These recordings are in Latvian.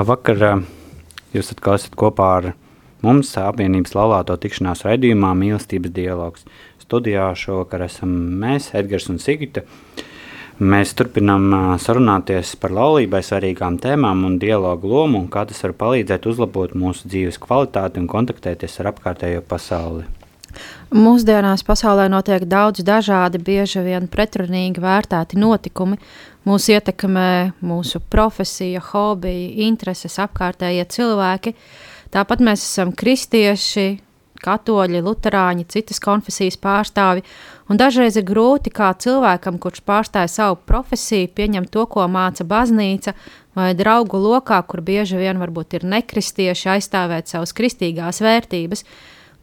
Vakar jūs atkal esat kopā ar mums apvienības laulāto tikšanās raidījumā Mīlestības dialogs. Studijā šovakar esam mēs, Edgars un Sigita. Mēs turpinām sarunāties par laulībai svarīgām tēmām un dialogu lomu un kā tas var palīdzēt uzlabot mūsu dzīves kvalitāti un kontaktēties ar apkārtējo pasauli. Mūsdienās pasaulē notiek daudz dažādi, bieži vien pretrunīgi vērtēti notikumi. Mūs ietekmē mūsu profesija, hobiji, intereses, apkārtējie cilvēki. Tāpat mēs esam kristieši, katoļi, luterāņi, citas konfesijas pārstāvi. Dažreiz ir grūti kā cilvēkam, kurš pārstāja savu profesiju, pieņemt to, ko māca baznīca, vai draugu lokā, kur bieži vien varbūt ir nekristieši, aizstāvēt savas kristīgās vērtības.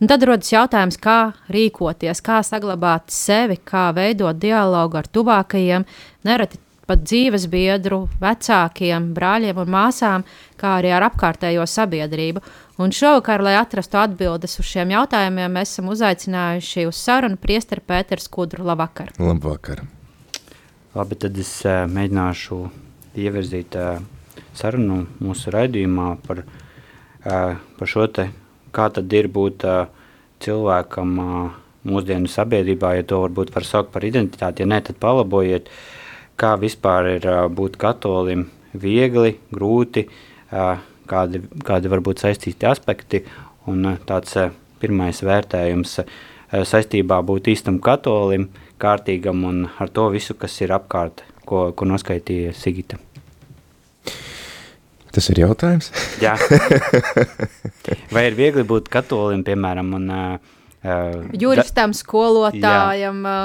Un tad rodas jautājums, kā rīkoties, kā saglabāt sevi, kā veidot dialogu ar tuvākajiem, nereti pat dzīves biedru, vecākiem, brāļiem un māsām, kā arī ar apkārtējo sabiedrību. Un šovakar, lai atrastu atbildes uz šiem jautājumiem, mēs esam uzaicinājuši uz sarunu priesteru Pēteru Skudru. Labvakar! Labvakar! Labi, tad es uh, mēģināšu ievirzīt uh, sarunu mūsu raidījumā par, uh, par šo te kā tad ir būt uh, cilvēkam uh, mūsdienu sabiedrībā, ja to varbūt var saukt par identitāti, ja ne, tad palabojiet, kā vispār ir būt katolim viegli, grūti, kādi, kādi varbūt saistīti aspekti, un tāds pirmais vērtējums saistībā būt īstam katolim, kārtīgam un ar to visu, kas ir apkārt, ko, ko noskaitīja Sigita. Tas ir jautājums. Jā. Vai ir viegli būt katolim, piemēram, un uh, juristam, skolotājam? Jā.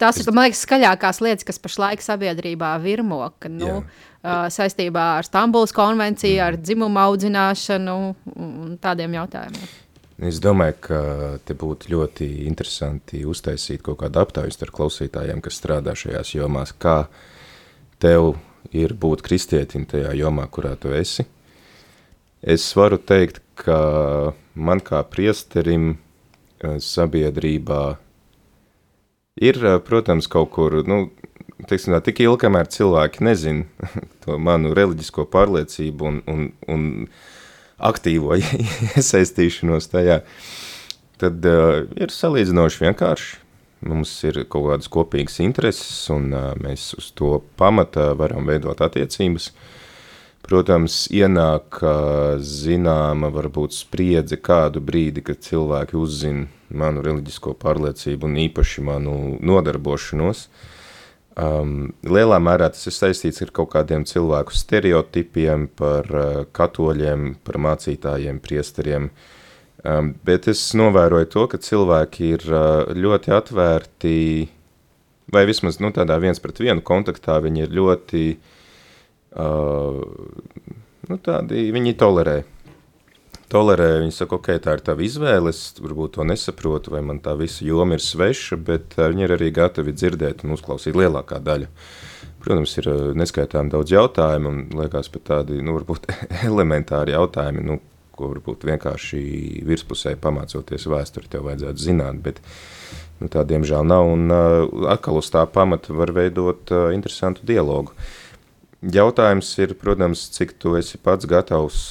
Tas ir, man liekas, skaļākās lietas, kas pašlaik sabiedrībā virmo, ka, nu, uh, saistībā ar Stambulas konvenciju, mm. ar dzimumu audzināšanu un tādiem jautājumiem. Es domāju, ka te būtu ļoti interesanti uztaisīt kaut kādu aptauju starp klausītājiem, kas strādā šajās jomās. Kā tev ir būt kristietim tajā jomā, kurā tu esi. Es varu teikt, ka man kā priesterim sabiedrībā ir, protams, kaut kur, nu, teiksim tā, tik ilgi, kamēr cilvēki nezin to manu reliģisko pārliecību un, un, un aktīvo iesaistīšanos tajā, tad uh, ir salīdzinoši vienkārši mums ir kaut kādas kopīgas intereses, un uh, mēs uz to pamata varam veidot attiecības. Protams, ienāk uh, zināma varbūt spriedze kādu brīdi, kad cilvēki uzzina manu reliģisko pārliecību un īpaši manu nodarbošanos. Um, lielā mērā tas ir saistīts ar kaut kādiem cilvēku stereotipiem par uh, katoļiem, par mācītājiem, priesteriem, Um, bet es novēroju to, ka cilvēki ir uh, ļoti atvērti, vai vismaz nu, tādā viens pret vienu kontaktā, viņi ir ļoti, uh, nu, tādi, viņi tolerē. Tolerē, viņi saka, ok, tā ir tava izvēle, es varbūt to nesaprotu, vai man tā visa joma ir sveša, bet uh, viņi ir arī gatavi dzirdēt un uzklausīt lielākā daļa. Protams, ir uh, neskaitām daudz jautājumu, un liekas pat tādi, nu, varbūt elementāri jautājumi, nu, ko varbūt vienkārši virspusē pamācoties vēsturi tev vajadzētu zināt, bet nu, tā diemžēl nav, un uh, atkal uz tā pamata var veidot uh, interesantu dialogu. Jautājums ir, protams, cik tu esi pats gatavs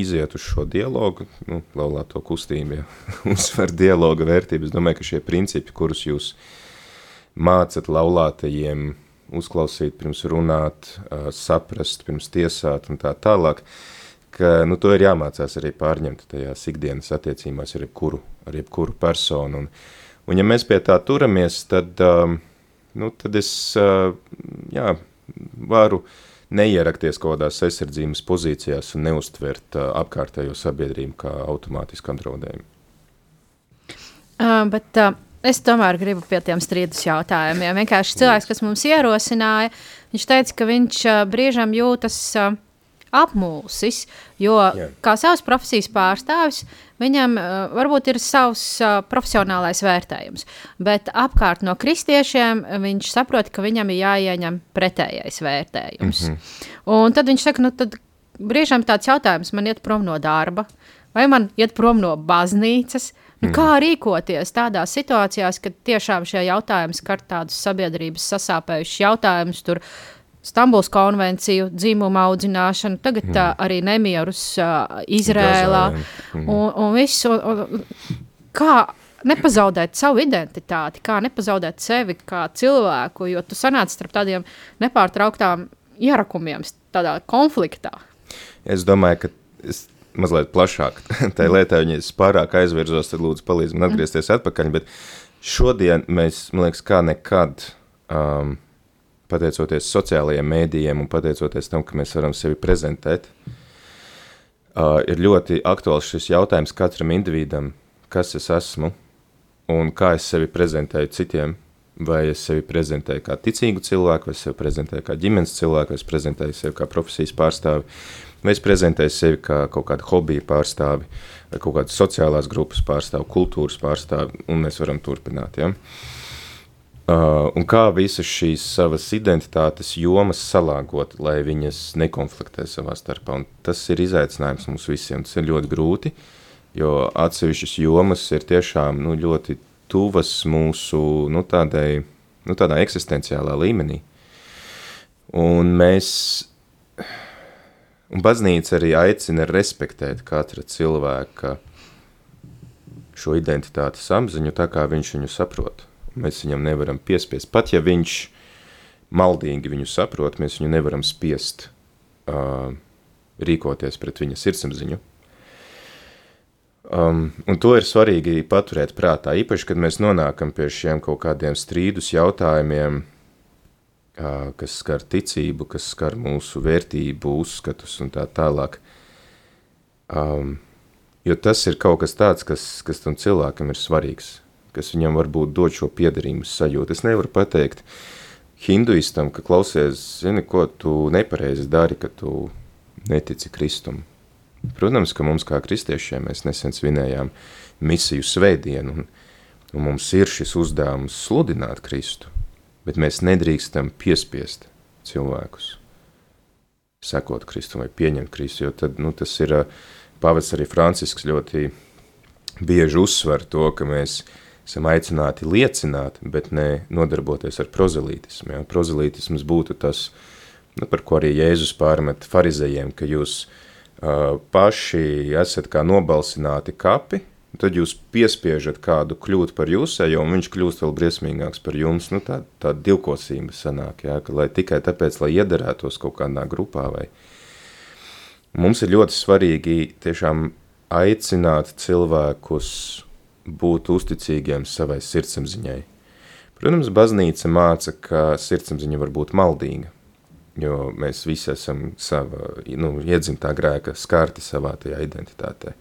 iziet uz šo dialogu, nu, laulāto kustību, ja uzsver dialoga vērtību. Es domāju, ka šie principi, kurus jūs mācat laulātajiem uzklausīt, pirms runāt, saprast, pirms tiesāt un tā tālāk, ka nu, to ir jāmācās arī pārņemt tajās ikdienas attiecībās ar jebkuru, ar jebkuru personu. Un, un ja mēs pie tā turamies, tad, nu, tad es jā, varu neierakties kaut kādās aizsardzības pozīcijās un neustvert apkārtējo sabiedrību kā automātisku apdraudējumu. Uh, bet uh, es tomēr gribu pie tiem strīdus jautājumiem. Vienkārši cilvēks, kas mums ierosināja, viņš teica, ka viņš uh, brīžam jūtas uh, apmulsis, jo Jā. kā savas profesijas pārstāvis, viņam uh, varbūt ir savs uh, profesionālais vērtējums, bet apkārt no kristiešiem viņš saprot, ka viņam ir jāieņem pretējais vērtējums. Mm -hmm. Un tad viņš saka, nu tad brīžam tāds jautājums, man iet prom no darba, vai man iet prom no baznīcas, Nu, kā mhm. rīkoties tādās situācijās, kad tiešām šie jautājumi skar tādus sabiedrības sasāpējušus jautājumus, tur Stambuls konvenciju, dzimuma audzināšanu, tagad mm. uh, arī nemierus uh, Izrēlā mm. un, un viss. Un, un, kā nepazaudēt savu identitāti, kā nepazaudēt sevi kā cilvēku, jo tu sanāc starp tādiem nepārtrauktām ierakumiem, tādā konfliktā. Es domāju, ka es mazliet plašāk tajā lietā, ja es pārāk aizvirzos, tad lūdzu palīdzi man atgriezties mm. atpakaļ, bet šodien mēs, man liekas, kā nekad um, pateicoties sociālajiem mēdījiem un pateicoties tam, ka mēs varam sevi prezentēt, uh, ir ļoti aktuāls šis jautājums katram individam, kas es esmu un kā es sevi prezentēju citiem. Vai es sevi prezentēju kā ticīgu cilvēku, vai es sevi prezentēju kā ģimenes cilvēku, vai es prezentēju sevi kā profesijas pārstāvi, vai es prezentēju sevi kā kaut kādu hobiju pārstāvi, vai kaut kādu sociālās grupas pārstāvi, kultūras pārstāvi, un mēs varam turpināt. Ja? Uh, un kā visas šīs savas identitātes jomas salāgot, lai viņas nekonfliktē savā starpā. Un tas ir izaicinājums mums visiem. Tas ir ļoti grūti, jo atsevišķas jomas ir tiešām nu, ļoti tuvas mūsu nu, tādai, nu, tādā eksistenciālā līmenī. Un mēs, un baznīca arī aicina respektēt katra cilvēka šo identitātes apziņu tā, kā viņš viņu saprot. Mēs viņam nevaram piespiest. Pat ja viņš maldīgi viņu saprot, mēs viņu nevaram spiest uh, rīkoties pret viņa sirdsapziņu. Um, un to ir svarīgi paturēt prātā, īpaši, kad mēs nonākam pie šiem kaut kādiem strīdus jautājumiem, uh, kas skar ticību, kas skar mūsu vērtību, uzskatus un tā tālāk. Um, jo tas ir kaut kas tāds, kas, kas tam cilvēkam ir svarīgs kas viņam varbūt dod šo piederības sajūtu. Es nevaru pateikt hinduistam, ka klausies, zini, ko tu nepareizi dari, ka tu netici Kristum. Protams, ka mums kā kristiešiem mēs nesen svinējām misiju svētdienu, un, un mums ir šis uzdevums sludināt Kristu, bet mēs nedrīkstam piespiest cilvēkus sekot Kristum vai pieņemt Kristu, jo tad, nu, tas ir, pavads arī Francisks ļoti bieži uzsver to, ka mēs uh, esam aicināti liecināt, bet ne nodarboties ar prozelītismu. Ja? Prozelītisms būtu tas, nu, par ko arī Jēzus pārmet farizējiem, ka jūs uh, paši esat kā nobalsināti kapi, tad jūs piespiežat kādu kļūt par jūsējo, un viņš kļūst vēl briesmīgāks par jums, nu tā, tā divkosība sanāk, ja? ka, lai tikai tāpēc, lai iederētos kaut kādā grupā vai... Mums ir ļoti svarīgi tiešām aicināt cilvēkus būt uzticīgiem savai sirdsapziņai. Protams, baznīca māca, ka sirdsapziņa var būt maldīga, jo mēs visi esam sava, nu, iedzimtā grēka skārti savā tajā identitātē.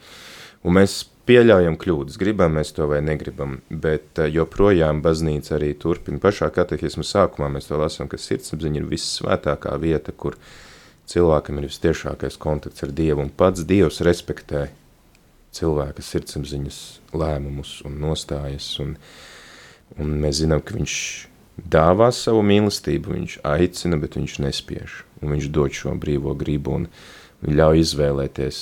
Un mēs pieļaujam kļūdas, gribam mēs to vai negribam, bet eh, joprojām baznīca arī turpina. Pašā katehismu sākumā mēs to lasām, ka sirdsapziņa ir vissvētākā vieta, kur cilvēkam ir vistiešākais kontakts ar Dievu, un pats Dievs respektē cilvēka sirdsapziņas lēmumus un nostājas, un, un mēs zinām, ka viņš dāvā savu mīlestību, viņš aicina, bet viņš nespiež, un viņš dod šo brīvo gribu un, ļauj izvēlēties.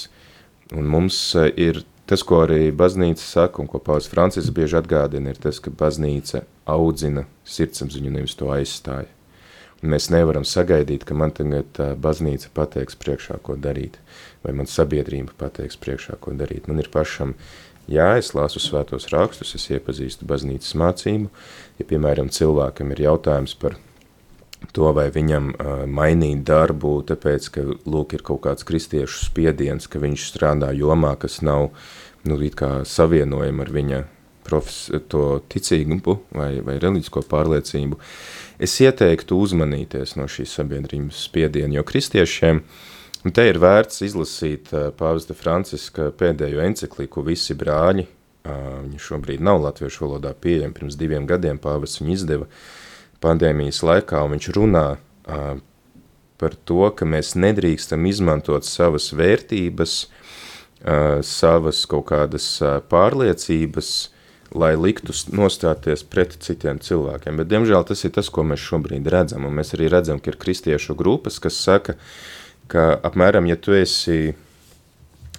Un mums e, ir tas, ko arī baznīca saka, un ko Pāvils Francis bieži atgādina, ir tas, ka baznīca audzina sirdsapziņu, nevis to aizstāja. Mēs nevaram sagaidīt, ka man tagad uh, baznīca pateiks priekšā, ko darīt, vai man sabiedrība pateiks priekšā, ko darīt. Man ir pašam jā, es lasu svētos rakstus, es iepazīstu baznīcas mācību. Ja, piemēram, cilvēkam ir jautājums par to, vai viņam uh, mainīt darbu, tāpēc, ka, lūk, ir kaut kāds kristiešu spiediens, ka viņš strādā jomā, kas nav, nu, it kā savienojama ar viņa profes, to ticīgumu vai, vai reliģisko pārliecību, es ieteiktu uzmanīties no šīs sabiedrības spiediena, jo kristiešiem, te ir vērts izlasīt pāvesta Franciska pēdējo encikliku Visi brāļi, viņa šobrīd nav latviešu valodā pieejama, pirms diviem gadiem pāvests viņu izdeva pandēmijas laikā, un viņš runā par to, ka mēs nedrīkstam izmantot savas vērtības, savas kaut kādas pārliecības, lai liktu nostāties pret citiem cilvēkiem. Bet, diemžēl, tas ir tas, ko mēs šobrīd redzam. Un mēs arī redzam, ka ir kristiešu grupas, kas saka, ka apmēram, ja tu esi,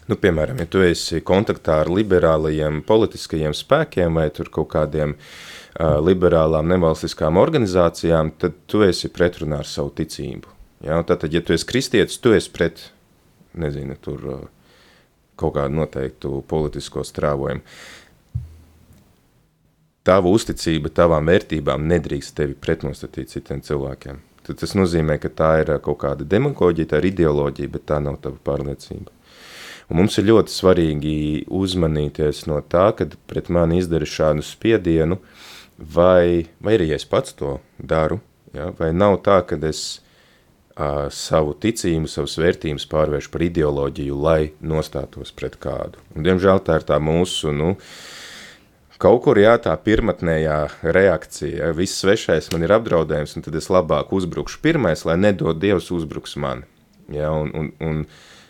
nu, piemēram, ja tu esi kontaktā ar liberālajiem politiskajiem spēkiem vai tur kaut kādiem uh, liberālām nevalstiskām organizācijām, tad tu esi pretrunā ar savu ticību. Ja? Tātad, ja tu esi kristietis, tu esi pret, nezinu, tur uh, kaut kādu noteiktu politisko strāvojumu. Tava uzticība tavām vērtībām nedrīkst tevi pretnostatīt citiem cilvēkiem. Tad tas nozīmē, ka tā ir kaut kāda demagoģija, tā ir ideoloģija, bet tā nav tava pārliecība. Un mums ir ļoti svarīgi uzmanīties no tā, kad pret mani izdara šādu spiedienu, vai, vai arī es pats to daru, ja? vai nav tā, ka es uh, savu ticību, savas vērtības pārvērš par ideoloģiju, lai nostātos pret kādu. Un, diemžēl tā ir tā mūsu, nu, kaut kur jā, tā pirmatnējā reakcija, viss svešais man ir apdraudējums, un tad es labāk uzbrukšu pirmais, lai nedod Dievs uzbruks man. Ja, un, un, un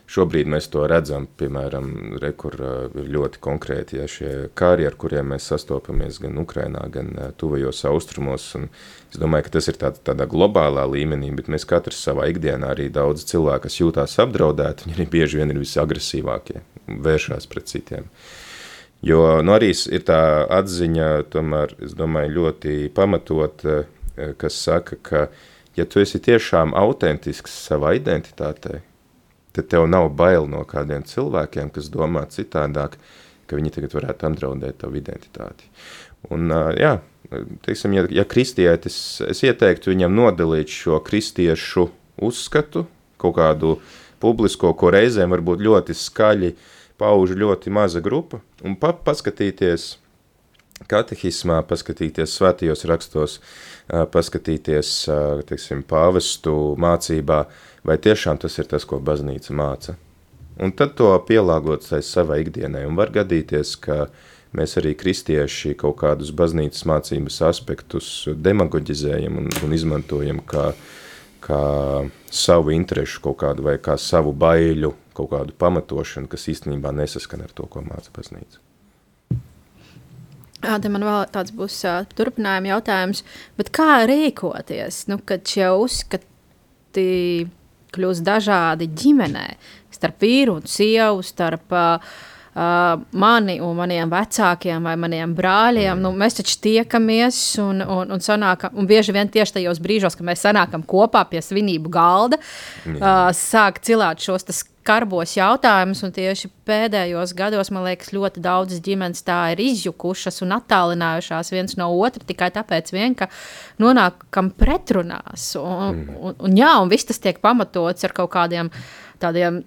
Šobrīd mēs to redzam, piemēram, re, kur uh, ir ļoti konkrēti ja, šie kāri, ar kuriem mēs sastopamies gan Ukrainā, gan uh, tuvajos austrumos. Un es domāju, ka tas ir tā, tādā globālā līmenī, bet mēs katrs savā ikdienā arī daudz cilvēku, kas jūtās apdraudēti, viņi arī bieži vien ir visagresīvākie, vēršās pret citiem. Jo nu, arī ir tā atziņa, tomēr, es domāju, ļoti pamatot, kas saka, ka, ja tu esi tiešām autentisks savā identitātei, tad tev nav bail no kādiem cilvēkiem, kas domā citādāk, ka viņi tagad varētu apdraudēt tavu identitāti. Un, jā, teiksim, ja, ja kristietis, es ieteiktu viņam nodalīt šo kristiešu uzskatu, kaut kādu publisko, ko reizēm varbūt ļoti skaļi pauž ļoti maza grupa, un pa, paskatīties katehismā, paskatīties svētajos rakstos, paskatīties, teiksim, pāvestu mācībā, vai tiešām tas ir tas, ko baznīca māca. Un tad to pielāgot savai ikdienai, un var gadīties, ka mēs arī kristieši kaut kādus baznīcas mācības aspektus demagoģizējam un, un izmantojam kā, kā savu interešu kaut kādu vai kā savu baiļu kaut kādu pamatošanu, kas īstenībā nesaskan ar to, ko māca baznīca. Jā, te man vēl tāds būs uh, turpinājuma jautājums. Bet kā rīkoties, nu, kad šie uzskati kļūst dažādi ģimenē, starp vīru un sievu, starp uh, mani un maniem vecākiem vai maniem brāļiem. Mm. Nu, mēs taču tiekamies un, un, un, sanākam, un bieži vien tieši tajos brīžos, kad mēs sanākam kopā pie svinību galda, mm. uh, sāk cilāt šos skarbos jautājumus. Tieši pēdējos gados, man liekas, ļoti daudzas ģimenes tā ir izjukušas un attālinājušās viens no otra tikai tāpēc, vien, ka nonākam pretrunās. Un, mm. un, un, jā, un viss tas tiek pamatots ar kaut kādiem tādiem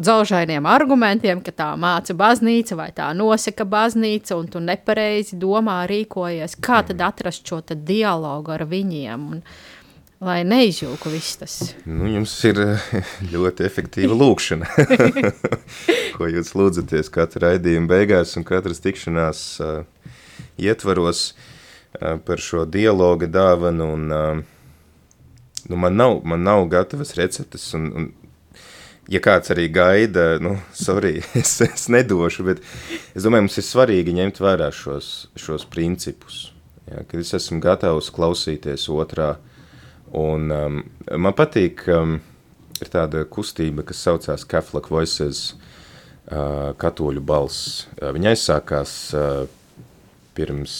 dzelžainiem argumentiem, ka tā māca baznīca vai tā nosaka baznīca, un tu nepareizi domā, rīkojies. Kā tad mm. atrast šo dialogu ar viņiem? Un, lai neizjūku viss tas. Nu, jums ir eh, ļoti efektīva lūkšana, ko jūs lūdzaties katra raidījuma beigās un katras tikšanās uh, ietvaros uh, par šo dialoga dāvanu. Un, uh, nu, man, nav, man nav gatavas receptes, un, un ja kāds arī gaida, nu, sorry, es, es nedošu, bet es domāju, mums ir svarīgi ņemt vērā šos, šos principus. Ja, kad es esmu gatavs klausīties otrā, un um, man patīk, um, ir tāda kustība, kas saucās Catholic Voices, uh, katoļu balss. Uh, viņa aizsākās uh, pirms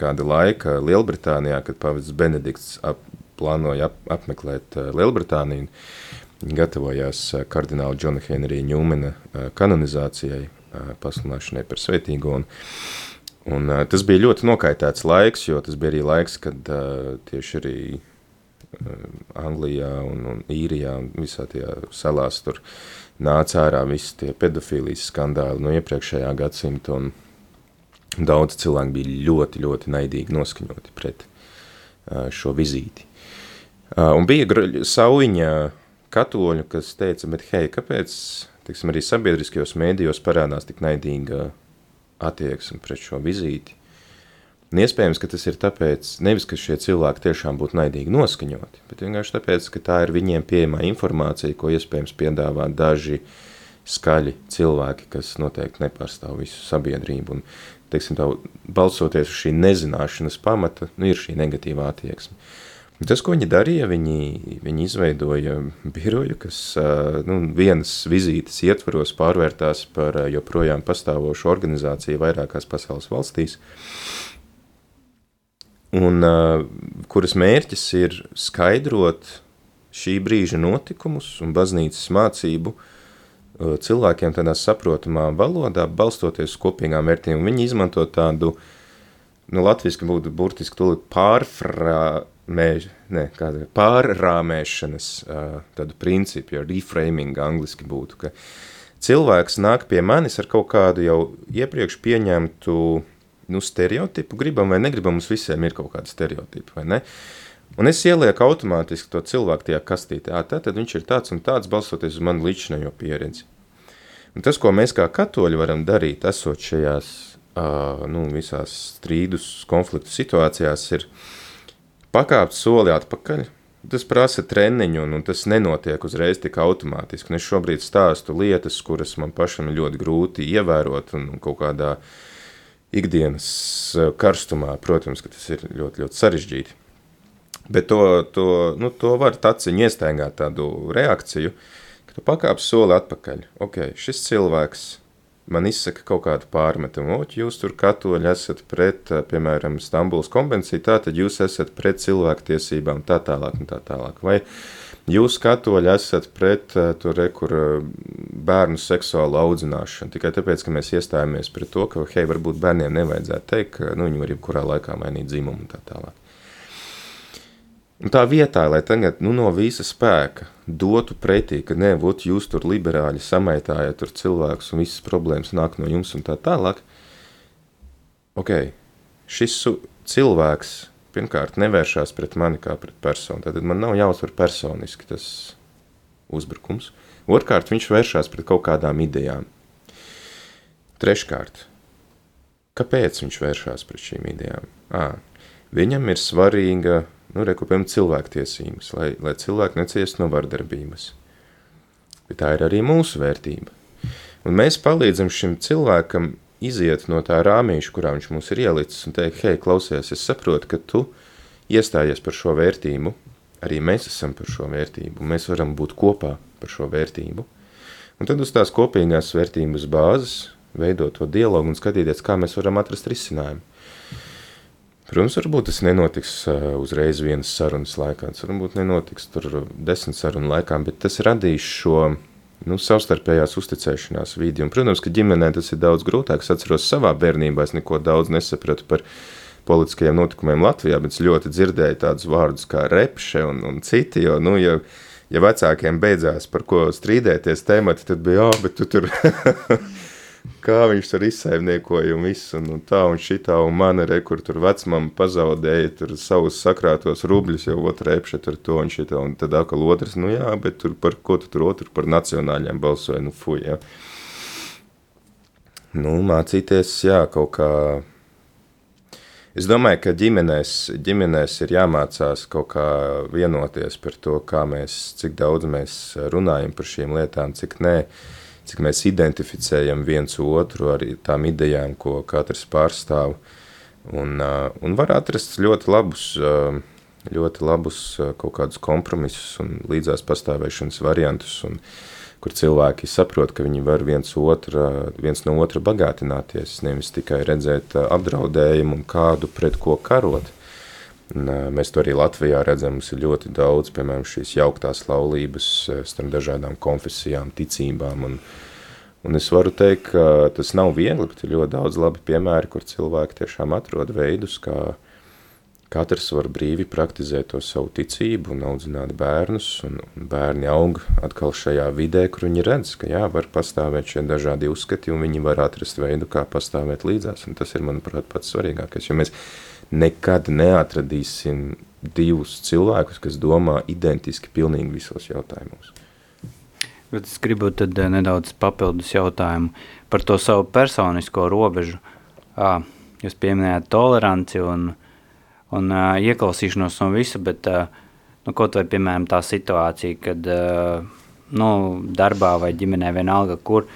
kāda laika Lielbritānijā, kad pavests Benedikts ap, plānoja ap, apmeklēt uh, Lielbritāniju, gatavojās eh, kardināla Džona Henrija Ņūmena eh, kanonizācijai, eh, pasludināšanai par svētīgo. Un, un tas bija ļoti nokaitēts laiks, jo tas bija arī laiks, kad tieši arī Anglijā un, un Īrijā un visā tajā salās tur nāca ārā visi tie pedofīlijas skandāli no iepriekšējā gadsimta. Un, Daudz cilvēku bija ļoti, ļoti naidīgi noskaņoti pret šo vizīti. Un bija sauiņa katoļu, kas teica, bet hei, kāpēc, teiksim, arī sabiedriskajos mēdījos parādās tik naidīga attieksme pret šo vizīti? Un iespējams, ka tas ir tāpēc, nevis, ka šie cilvēki tiešām būtu naidīgi noskaņoti, bet vienkārši tāpēc, ka tā ir viņiem pieejamā informācija, ko iespējams piedāvā daži skaļi cilvēki, kas noteikti nepārstāv visu sabiedrību. Un, teiksim tā, balsoties uz šī nezināšanas pamata, nu, ir šī negatīvā attieksme. Un tas, ko viņi darīja, viņi, viņi izveidoja biroju, kas nu, vienas vizītes ietvaros pārvērtās par joprojām pastāvošu organizāciju vairākās pasaules valstīs, un kuras mērķis ir skaidrot šī brīža notikumus un baznīcas mācību cilvēkiem tādā saprotamā valodā, balstoties uz kopīgām vērtībām. Viņi izmanto tādu, nu, latviski būtu burtiski tūlīt pārfrāmēž, ne, kāda, pārrāmēšanas uh, tādu principu, jo reframing angliski būtu, ka cilvēks nāk pie manis ar kaut kādu jau iepriekš pieņemtu uh, nu, stereotipu, gribam vai negribam, mums visiem ir kaut kāda stereotipa, vai ne? Un es ielieku automātiski to cilvēku tajā kastītē, tā tad viņš ir tāds un tāds, balstoties uz manu līdzinājo pieredzi. Un tas, ko mēs kā katoļi varam darīt, esot šajās uh, nu, visās strīdus, konfliktu situācijās, ir pakāpt soli atpakaļ. Tas prasa treniņu, un, un tas nenotiek uzreiz tik automātiski. Un es šobrīd stāstu lietas, kuras man pašam ir ļoti grūti ievērot un, un kaut kādā ikdienas eh, karstumā, protams, ka tas ir ļoti, ļoti sarežģīti. Bet to, to, nu, to var taciņu iestaigāt tādu reakciju, ka tu pakāp soli atpakaļ. Ok, šis cilvēks man izsaka kaut kādu pārmetumu, ot, jūs tur katoļi esat pret, piemēram, Stambuls konvenciju, tā tad jūs esat pret cilvēktiesībām, tā tālāk un tā tālāk. Vai jūs katoļi esat pret to rekur bērnu seksuālu audzināšanu, tikai tāpēc, ka mēs iestājāmies pret to, ka, hei, varbūt bērniem nevajadzētu teikt, ka, nu, viņi var jebkurā laikā mainīt dzimumu un tā tālāk. Un tā vietā, lai tagad nu, no visa spēka dotu pretī, ka nē, ot, jūs tur liberāļi samaitājat tur cilvēkus un visas problēmas nāk no jums un tā tālāk, ok, šis cilvēks pirmkārt nevēršās pret mani kā pret personu. Tad man nav jāuztver personiski tas uzbrukums. Otrkārt, viņš vēršās pret kaut kādām idejām. Treškārt, kāpēc viņš vēršās pret šīm idejām? À, viņam ir svarīga nu, rekupējuma cilvēktiesības, lai, lai cilvēki neciest no vardarbības. Bet tā ir arī mūsu vērtība. Un mēs palīdzam šim cilvēkam iziet no tā rāmīša, kurā viņš mums ir ielicis, un teikt, hei, klausies, es saprotu, ka tu iestājies par šo vērtību, arī mēs esam par šo vērtību, mēs varam būt kopā par šo vērtību. Un tad uz tās kopīgās vērtības bāzes veidot to dialogu un skatīties, kā mēs varam atrast risinājumu. Protams, varbūt tas nenotiks uh, uzreiz vienas sarunas laikā, tas varbūt nenotiks tur desmit sarunu laikā, bet tas radīs šo nu, savstarpējās uzticēšanās vidi. Un, protams, ka ģimenē tas ir daudz grūtāk. Es atceros savā bērnībā, es neko daudz nesapratu par politiskajiem notikumiem Latvijā, bet es ļoti dzirdēju tādus vārdus kā repše un, un citi, jo, nu, ja, ja vecākiem beidzās par ko strīdēties temati, tad bija, jā, bet tu tur kā viņš tur izsaimniekoja un viss, un, un tā un šitā, un mana re, kur tur vecmama pazaudēja tur savus sakrātos rubļus, jau otrā epša tur to un šitā, un tad atkal otrs, nu jā, bet tur par ko tu tur otru par nacionāļiem balsoja, nu fuj, jā. Nu, mācīties, jā, kaut kā Es domāju, ka ģimenēs, ģimenēs ir jāmācās kaut kā vienoties par to, kā mēs, cik daudz mēs runājam par šīm lietām, cik nē. Uh, cik mēs identificējam viens otru ar tām idejām, ko katrs pārstāv. Un, un var atrast ļoti labus, ļoti labus kaut kādus kompromisus un līdzās pastāvēšanas variantus, un, kur cilvēki saprot, ka viņi var viens, otra, viens no otra bagātināties, nevis tikai redzēt apdraudējumu un kādu pret ko karot. Un, mēs to arī Latvijā redzam. Mums ir ļoti daudz, piemēram, šīs jauktās laulības starp dažādām konfesijām, ticībām. Un, un es varu teikt, ka tas nav viegli, bet ir ļoti daudz labi piemēri, kur cilvēki tiešām atrod veidus, kā, katrs var brīvi praktizēt to savu ticību un audzināt bērnus, un, un bērni aug atkal šajā vidē, kur viņi redz, ka jā, var pastāvēt šie dažādi uzskati, un viņi var atrast veidu, kā pastāvēt līdzās, un tas ir, manuprāt, pats svarīgākais, jo mēs nekad neatradīsim divus cilvēkus, kas domā identiski pilnīgi visos jautājumos. Bet es gribu tad eh, nedaudz papildus jautājumu par to savu personisko robežu. À, jūs pieminējāt toleranci un un uh, ieklausīšanos no visa, bet uh, nu, kaut vai piemēram tā situācija, kad uh, nu, darbā vai ģimenē vienalga, kur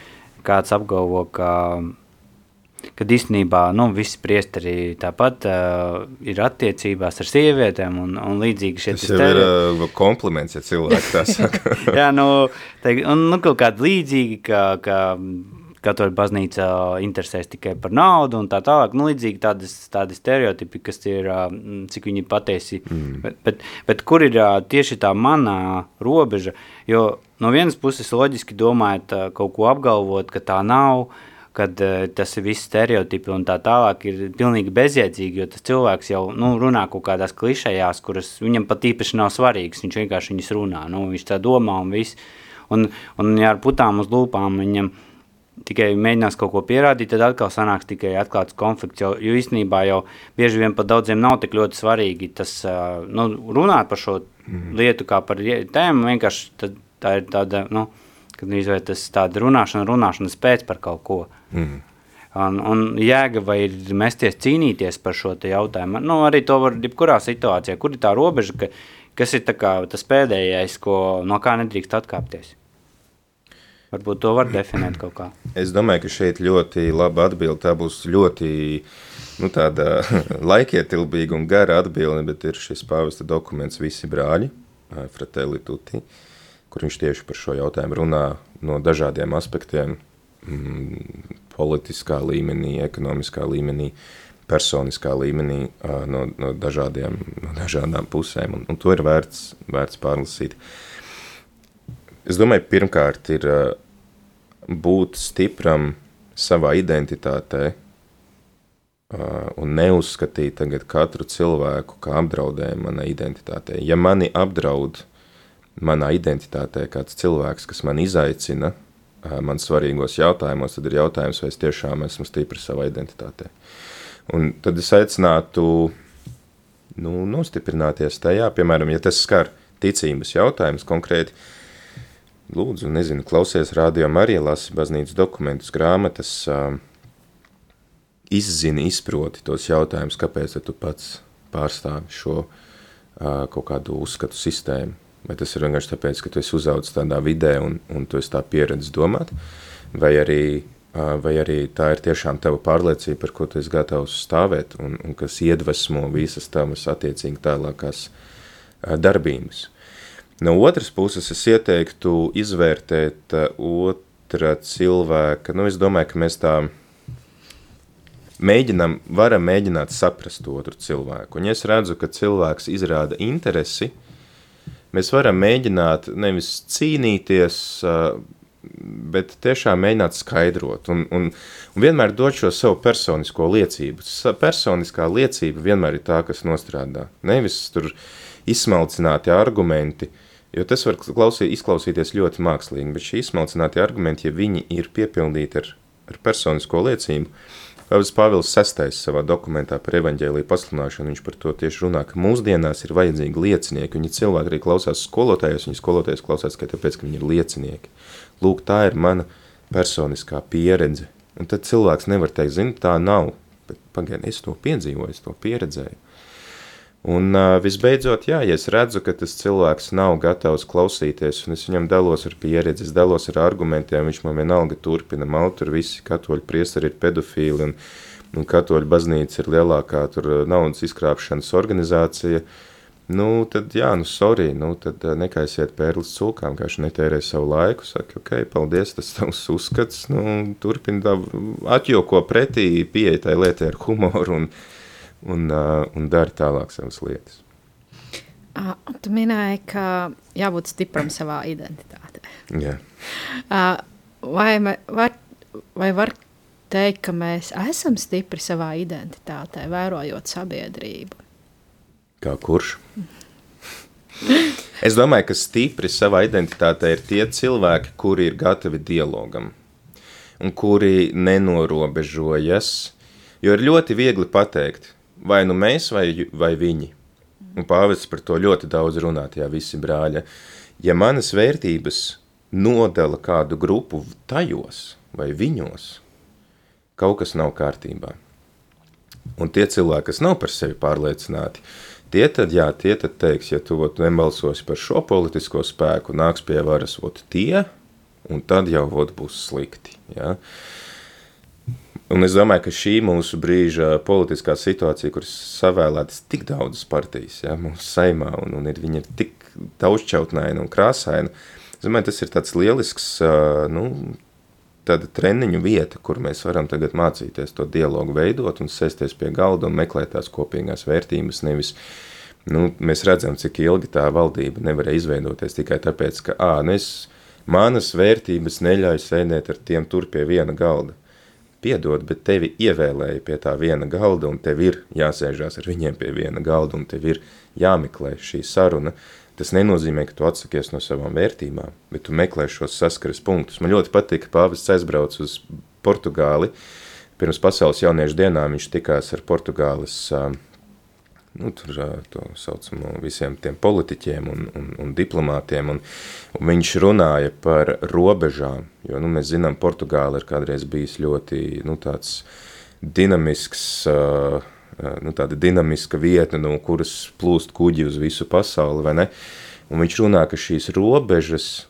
kāds apgalvo, ka kad īstenībā nu, visi priesteri tāpat uh, ir attiecībās ar sievietēm un, un līdzīgi šie Tas jau ir uh, kompliments, ja cilvēki tā saka. Jā, nu, te, un, nu, kaut kādi līdzīgi, ka, ka katoļu baznīca interesēs tikai par naudu un tā tālāk. Nu, līdzīgi tādas, tādi stereotipi, kas ir, cik viņi patiesi, mm. bet, bet, bet kur ir tieši tā manā robeža, jo no vienas puses loģiski domājot kaut ko apgalvot, ka tā nav, kad uh, tas ir viss stereotipi un tā tālāk ir pilnīgi bezjēdzīgi, jo tas cilvēks jau nu, runā kaut kādās klišejās, kuras viņam pat īpaši nav svarīgas, viņš vienkārši viņas runā, nu, viņš tā domā un viss. Un, un ja ar putām uz lūpām viņam tikai mēģinās kaut ko pierādīt, tad atkal sanāks tikai atklāts konflikts. Jo, jo īstenībā jau bieži vien pat daudziem nav tik ļoti svarīgi tas nu, runāt par šo mm. lietu kā par tēmu. Vienkārši tad, tā ir tāda, nu, kad izvērt tas tāda runāšana, runāšanas pēc par kaut ko. Mm. Un, un jēga vai ir mesties cīnīties par šo jautājumu. Nu, arī to var jebkurā situācijā. Kur ir tā robeža, ka, kas ir kā, tas pēdējais, ko, no kā nedrīkst atkāpties? Varbūt to var definēt kaut kā. Es domāju, ka šeit ļoti laba atbilde. Tā būs ļoti nu, tāda laikietilpīga un gara atbilde, bet ir šis pāvesta dokuments Visi brāļi, Fratelli Tutti, kur viņš tieši par šo jautājumu runā no dažādiem aspektiem, mm, politiskā līmenī, ekonomiskā līmenī, personiskā līmenī, no, no, dažādiem, no dažādām pusēm, un, un to ir vērts, vērts pārlasīt. Es domāju, pirmkārt ir būt stipram savā identitātē un neuzskatīt katru cilvēku kā apdraudējumu manai identitātei. Ja mani apdraud manā identitātē kāds cilvēks, kas man izaicina man svarīgos jautājumos, tad ir jautājums, vai es tiešām esmu stipri savā identitātē. Un tad es aicinātu nu, nostiprināties tajā, piemēram, ja tas skar ticības jautājums konkrēti, lūdzu, nezinu, klausies rādio Marija, lasi baznīcas dokumentus, grāmatas, uh, izzini, izproti tos jautājumus, kāpēc tu pats pārstāvi šo uh, kaut kādu uzskatu sistēmu. Vai tas ir vienkārši tāpēc, ka tu esi uzaudzis tādā vidē un, un tu esi tā pieredzis domāt, vai arī, uh, vai arī tā ir tiešām tava pārliecība, par ko tu esi gatavs stāvēt un, un kas iedvesmo visas tavas attiecīgi tālākās uh, darbības. No otras puses, es ieteiktu izvērtēt uh, otra cilvēka, nu, es domāju, ka mēs tā mēģinam, varam mēģināt saprast otru cilvēku. Un ja es redzu, ka cilvēks izrāda interesi, mēs varam mēģināt nevis cīnīties, bet tiešām mēģināt skaidrot un, un, un vienmēr dot šo savu personisko liecību. Personiskā liecība vienmēr ir tā, kas nostrādā. Nevis tur izsmalcināti argumenti, Jo tas var klausī, izklausīties ļoti mākslīgi, bet šī izsmalcinātie argumenti, ja viņi ir piepildīti ar, ar personisko liecību, Pāvils Pāvils VI savā dokumentā par evaņģēlīju pasludināšanu, viņš par to tieši runā, ka mūsdienās ir vajadzīgi liecinieki. Viņi cilvēki arī klausās skolotājos, viņi skolotājos klausās tikai tāpēc, ka viņi ir liecinieki. Lūk, tā ir mana personiskā pieredze. Un tad cilvēks nevar teikt, zini, tā nav, bet pagaidi, es to piedzīvoju, es to pieredzēju. Un uh, visbeidzot, jā, ja es redzu, ka tas cilvēks nav gatavs klausīties, un es viņam dalos ar pieredzi, es dalos ar argumentiem, viņš man vienalga turpina malt, tur visi katoļu priestari ir pedofīli, un, un katoļu baznīca ir lielākā tur naudas izkrāpšanas organizācija, nu, tad jā, nu, sorry, nu, tad nekaisiet pērlis cūkām, kā viņš netērē savu laiku, saka, ok, paldies, tas tavs uzskats, nu, turpina atjoko pretī, pieeja tai lietai ar humoru, un, un, uh, un dara tālāk savas lietas. Uh, tu minēji, ka jābūt stipram savā identitātē. Jā. Uh, vai, var, vai var teikt, ka mēs esam stipri savā identitātē, vērojot sabiedrību? Kā kurš? Es domāju, ka stipri savā identitātē ir tie cilvēki, kuri ir gatavi dialogam un kuri nenorobežojas. Jo ir ļoti viegli pateikt, vai nu mēs, vai, vai viņi. Un pāvests par to ļoti daudz runā, jā, visi brāļa. Ja manas vērtības nodala kādu grupu tajos vai viņos, kaut kas nav kārtībā. Un tie cilvēki, kas nav par sevi pārliecināti, tie tad, jā, tie tad teiks, ja tu ot, nebalsosi par šo politisko spēku, nāks pie varas ot, tie, un tad jau ot, būs slikti. Ja? Un es domāju, ka šī mūsu brīža politiskā situācija, kuras savēlētas tik daudzas partijas, ja, mūsu saimā, un, un ir, viņa ir tik daudzšķautnaina un krāsaina, es domāju, tas ir tāds lielisks, nu, tāda treniņu vieta, kur mēs varam tagad mācīties to dialogu veidot un sēsties pie galda un meklēt tās kopīgās vērtības, nevis, nu, mēs redzam, cik ilgi tā valdība nevarēja izveidoties tikai tāpēc, ka, ā, nu es, manas vērtības neļauj sēdēt ar tiem tur pie viena galda piedod, bet tevi ievēlēja pie tā viena galda, un tev ir jāsēžās ar viņiem pie viena galda, un tev ir jāmeklē šī saruna. Tas nenozīmē, ka tu atsakies no savām vērtībām, bet tu meklē šos saskares punktus. Man ļoti patīk, ka pāvests aizbrauc uz Portugāli. Pirms pasaules jauniešu dienām viņš tikās ar Portugāles nu, tur to saucamo visiem tiem politiķiem un, un, un diplomātiem, un, un viņš runāja par robežām, jo, nu, mēs zinām, Portugāla ir kādreiz bijis ļoti, nu, tāds dinamisks, nu, tāda dinamiska vieta, no kuras plūst kuģi uz visu pasauli, vai ne? Un viņš runā, ka šīs robežas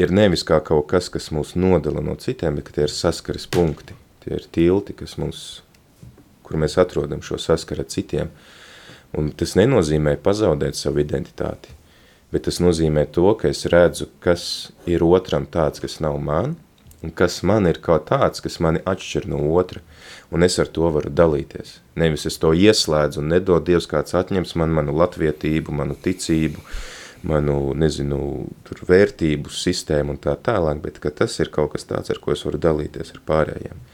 ir nevis kā kaut kas, kas mūs nodala no citiem, bet tie ir saskares punkti, tie ir tilti, kas mūs, kur mēs atrodam šo saskaru ar citiem, uh, Un tas nenozīmē pazaudēt savu identitāti, bet tas nozīmē to, ka es redzu, kas ir otram tāds, kas nav man, un kas man ir kaut tāds, kas mani atšķir no otra, un es ar to varu dalīties. Nevis es to ieslēdzu un nedod Dievs kāds atņems man manu latvietību, manu ticību, manu, nezinu, tur vērtību sistēmu un tā tālāk, bet ka tas ir kaut kas tāds, ar ko es varu dalīties ar pārējiem.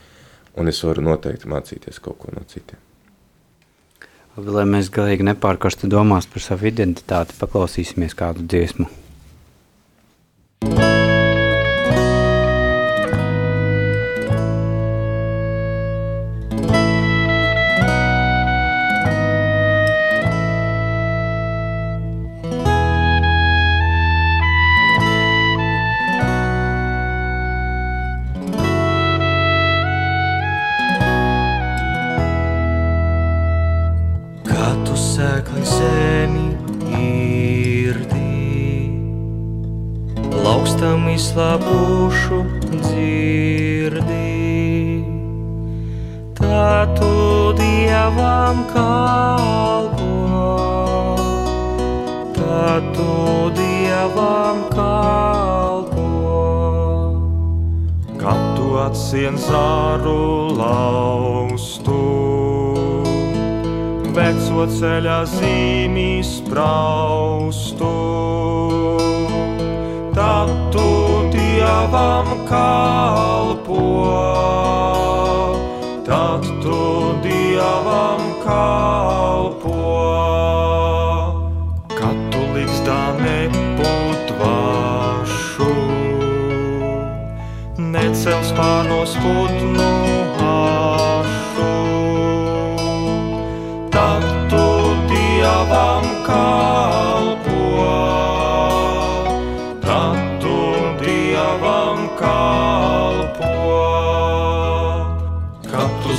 Un es varu noteikti mācīties kaut ko no citiem. Lai mēs galīgi nepārkarstu domās par savu identitāti, paklausīsimies kādu dziesmu.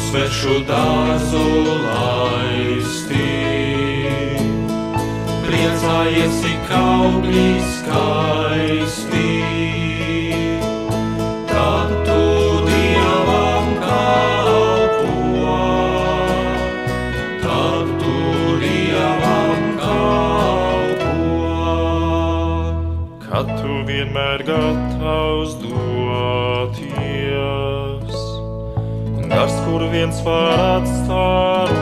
Svešu dārzu laisti. Priecājies, cik augļi skaisti. Tad tu Dievam kalpo, tad tu Dievam kalpo. Kad tu vienmēr gatavs viens var atstāroties.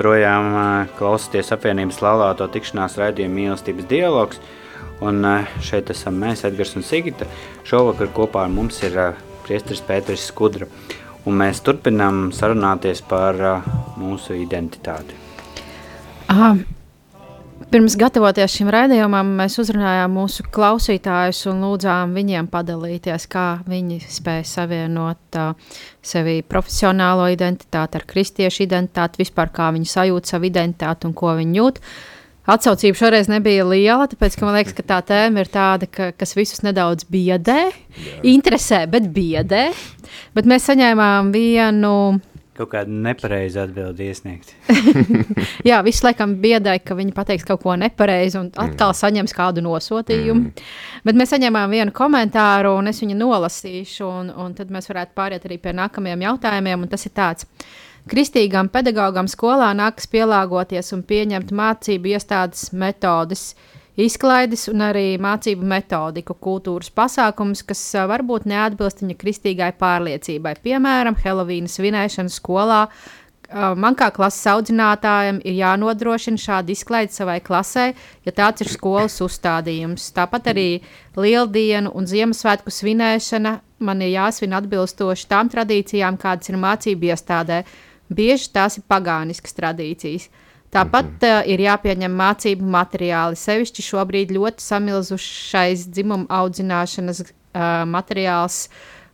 Joprojām klausāties apvienības laulāto tikšanās raidījumu mīlestības dialogs. Un šeit esam mēs, Edgars un Sigita. Šovakar kopā ar mums ir priesteris Pēteris Skudra. Un mēs turpinām sarunāties par mūsu identitāti. Aha. Pirms gatavoties šim raidījumam, mēs uzrunājām mūsu klausītājus un lūdzām viņiem padalīties, kā viņi spēj savienot uh, sevi profesionālo identitāti ar kristiešu identitāti, vispār kā viņi sajūt savu identitāti un ko viņi jūt. Atsaucība šoreiz nebija liela, tāpēc man liekas, ka tā tēma ir tāda, ka, kas visus nedaudz biedē, Jā. interesē, bet biedē. Bet mēs saņēmām vienu Kaut kāda nepareiza atbilde iesniegt. Jā, viss laikam biedēja, ka viņi pateiks kaut ko nepareizi un atkal mm. saņems kādu nosūtījumu. Mm. Bet mēs saņēmām vienu komentāru, un es viņu nolasīšu, un, un tad mēs varētu pāriet arī pie nākamajiem jautājumiem. Tas ir tāds. Kristīgam pedagogam skolā nākas pielāgoties un pieņemt mācību iestādes metodes, uh, izklaides un arī mācību metodiku, kultūras pasākumus, kas varbūt neatbilst viņa kristīgai pārliecībai. Piemēram, Helovīna svinēšana skolā. Man kā klases audzinātājam ir jānodrošina šāda izklaide savai klasē, ja tāds ir skolas uzstādījums. Tāpat arī Lieldienu un Ziemassvētku svinēšana man ir jāsvin atbilstoši tām tradīcijām, kādas ir mācību iestādē. Bieži tās ir pagāniskas tradīcijas. Tāpat mm -hmm. uh, ir jāpieņem mācību materiāli. Sevišķi šobrīd ļoti samilzušais dzimuma audzināšanas uh, materiāls,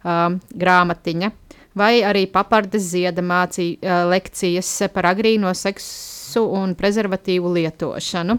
um, grāmatiņa, vai arī papardes zieda mācī, uh, lekcijas par agrīno seksu un prezervatīvu lietošanu.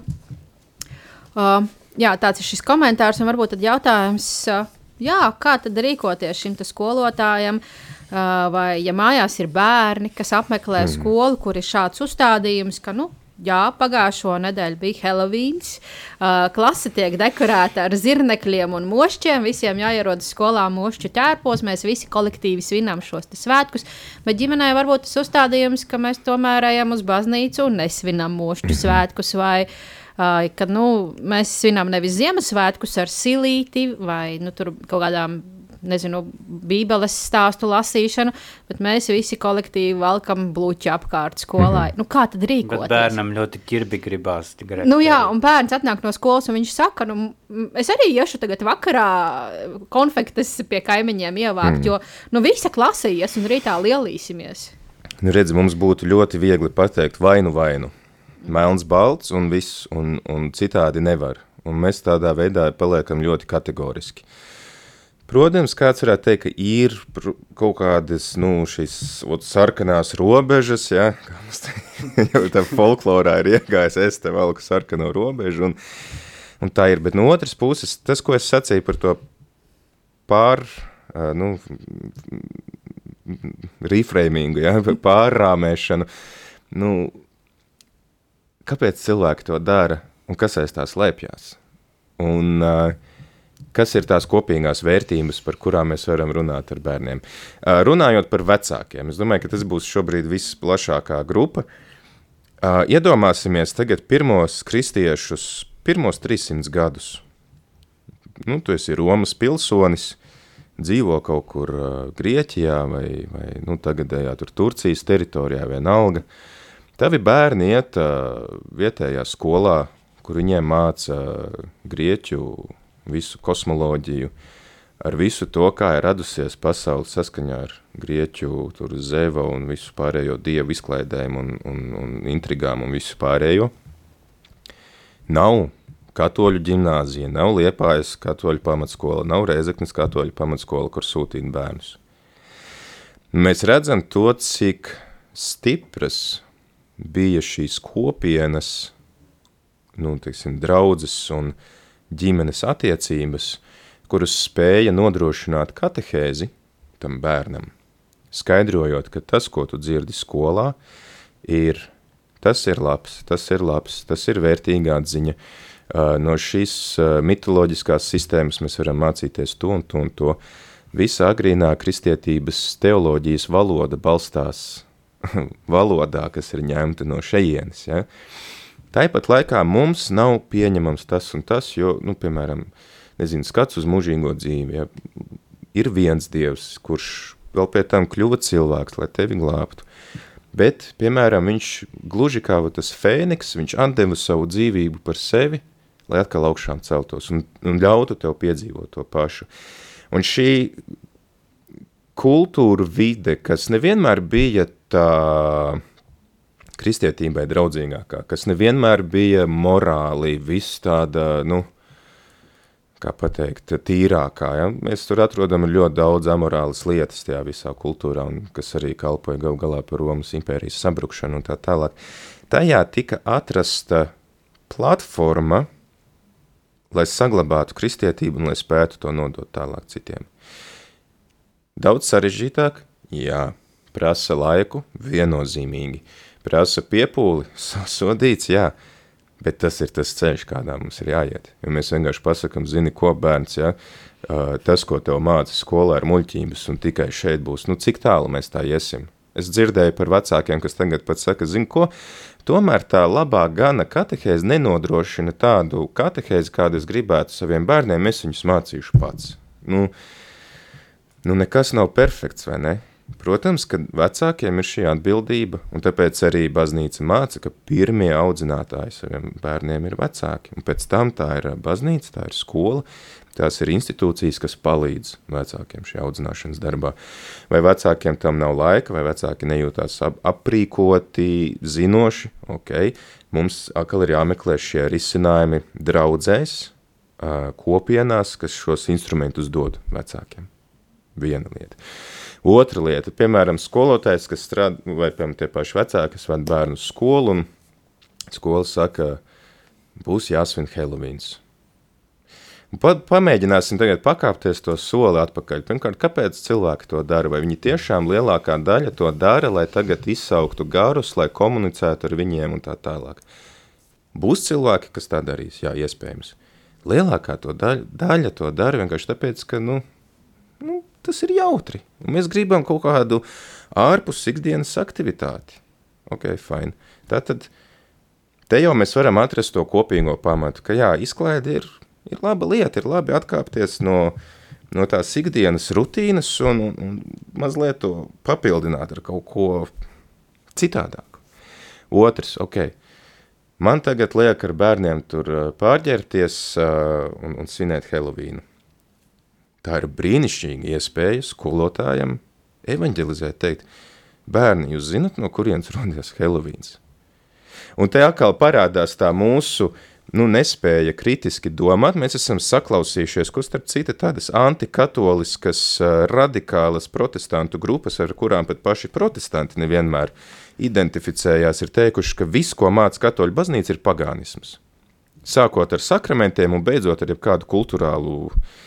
Uh, jā, tāds ir šis komentārs, un varbūt tad jautājums, uh, jā, kā tad rīkoties šim skolotājam? Uh, vai ja mājās ir bērni, kas apmeklē mm. skolu, kur ir šāds uzstādījums, ka, nu, Jā, pagājušo nedēļu bija Helovīns. Uh, klase tiek dekorēta ar zirnekļiem un mošķiem. Visiem jāierodas skolā mošķu ķērpos. Mēs visi kolektīvi svinām šos svētkus. Bet ģimenē varbūt tas uzstādījums, ka mēs tomēr ejam uz baznīcu un nesvinam mošķu mhm. svētkus. Vai, uh, kad nu, mēs svinām nevis Ziemassvētkus ar silīti vai nu, kaut kādām nezinu, bībeles stāstu lasīšanu, bet mēs visi kolektīvi valkam bloķi apkārt skolā. Mm -hmm. nu, kā tad rīkoties? Bet bērnam ļoti ķirbi gribās. Nu, jā, un bērns atnāk no skolas un viņš saka, nu, es arī iešu tagad vakarā konfektes pie kaimiņiem ievākt, mm. jo nu, visa klase ies un rītā lielīsimies. Nu, redz, mums būtu ļoti viegli pateikt vainu vainu. Melns, balts un viss, un, un citādi nevar. Un mēs tādā veidā paliekam ļoti kategoriski. Uh, Protams, kāds varētu teikt, ka ir kaut kādas nu, šīs ot, sarkanās robežas, ja, jau tā folklorā ir iegājis, es te valku sarkano robežu, un, un tā ir, bet no otras puses, tas, ko es sacīju par to pār, nu, reframingu, ja, pārrāmēšanu, nu, kāpēc cilvēki to dara, un kas aiz tās lēpjās? Un, uh, kas ir tās kopīgās vērtības, par kurām mēs varam runāt ar bērniem. Runājot par vecākiem, es domāju, ka tas būs šobrīd visplašākā grupa. Iedomāsimies tagad pirmos kristiešus, pirmos 300 gadus. Nu, tu esi Romas pilsonis, dzīvo kaut kur Grieķijā vai, vai nu, tagadējā tur Turcijas teritorijā vienalga. Tavi bērni iet vietējā skolā, kur viņiem māca grieķu visu kosmoloģiju, ar visu to, kā ir radusies pasaule saskaņā ar grieķu, zeva un visu pārējo dievu izklaidēm un, un, un intrigām un visu pārējo. Nav katoļu ģimnāzija, nav Liepājas katoļu pamatskola, nav Rēzeknes katoļu pamatskola, kur sūtīt bērnus. Mēs redzam to, cik stipras bija šīs kopienas, nu, teiksim, draudzes un uh, ģimenes attiecības, kuras spēja nodrošināt katehēzi tam bērnam, skaidrojot, ka tas, ko tu dzirdi skolā, ir tas ir labs, tas ir labs, tas ir vērtīga atziņa. No šīs mitoloģiskās sistēmas mēs varam mācīties to un to un to. Visa agrīnā kristietības teoloģijas valoda balstās valodā, kas ir ņemta no šejienes. Ja? Uh, Tāpat laikā mums nav pieņemams tas un tas, jo, nu, piemēram, nezinu, skats uz mūžīgo dzīvi, ja, ir viens dievs, kurš vēl pie tam kļuva cilvēks, lai tevi glābtu. Bet, piemēram, viņš gluži kā tas fēniks, viņš atdeva savu dzīvību par sevi, lai atkal augšām celtos un, un ļautu tev piedzīvot to pašu. Un šī kultūra vide, kas nevienmēr bija tā kristietībai draudzīgākā, kas nevienmēr bija morāli, viss tāda, nu, kā pateikt, tīrākā. Ja? Mēs tur atrodam ļoti daudz amorālas lietas tajā visā kultūrā, un kas arī kalpoja gal galā par Romas impērijas sabrukšanu un tā tālāk. Tajā tika atrasta platforma, lai saglabātu kristietību un lai spētu to nodot tālāk citiem. Daudz sarežģītāk, jā, prasa laiku, viennozīmīgi. Prasa piepūli, sodīts, jā, bet tas ir tas ceļš, kādā mums ir jāiet. Ja mēs vienkārši pasakam, zini, ko bērns, ja, tas, ko tev māca skolā ar muļķības un tikai šeit būs, nu cik tālu mēs tā iesim? Es dzirdēju par vecākiem, kas tagad pat saka, zini ko, tomēr tā labā gana katehēze nenodrošina tādu katehēzi, kādu es gribētu saviem bērniem, es viņus mācīšu pats. Nu, nu nekas nav perfekts, vai ne? Protams, ka vecākiem ir šī atbildība, un tāpēc arī baznīca māca, ka pirmie audzinātāji saviem bērniem ir vecāki, un pēc tam tā ir baznīca, tā ir skola, tās ir institūcijas, kas palīdz vecākiem šajā audzināšanas darbā. Vai vecākiem tam nav laika, vai vecāki nejūtās ap aprīkoti, zinoši, ok, mums atkal ir jāmeklē šie risinājumi draudzēs, kopienās, kas šos instrumentus dod vecākiem. Viena lieta. Otra lieta, piemēram, skolotājs, kas strādā, vai piemēram tie paši vecāki, kas ved bērnu skolu, un skola saka, būs jāsvin Helovīns. Pa, pamēģināsim tagad pakāpties to soli atpakaļ. Pirmkārt, kāpēc cilvēki to dara? Vai viņi tiešām lielākā daļa to dara, lai tagad izsauktu garus, lai komunicētu ar viņiem un tā tālāk? Būs cilvēki, kas tā darīs, jā, iespējams. Lielākā to daļa, daļa to dara vienkārši tāpēc, ka, nu, nu, tas ir jautri. Mēs gribam kaut kādu ārpus ikdienas aktivitāti. Ok, fine. Tātad te jau mēs varam atrast to kopīgo pamatu, ka jā, izklaide ir, ir laba lieta, ir labi atkāpties no, no tās ikdienas rutīnas un, un mazliet to papildināt ar kaut ko citādāku. Otrs, ok, man tagad liek ar bērniem tur pārģērties uh, un, un svinēt Helovīnu. Tā ir brīnišķīga iespēja skolotājiem evanģelizēt, teikt, bērni, jūs zinat, no kurienes rodies Helovīns? Un te atkal parādās tā mūsu nu, nespēja kritiski domāt. Mēs esam saklausījušies, ko starp citu tādas antikatoliskas, radikālas protestantu grupas, ar kurām pat paši protestanti nevienmēr identificējās, ir teikuši, ka viss, ko māca katoļu baznīca, ir pagānisms. Sākot ar sakramentiem un beidzot ar kādu kulturālu uh,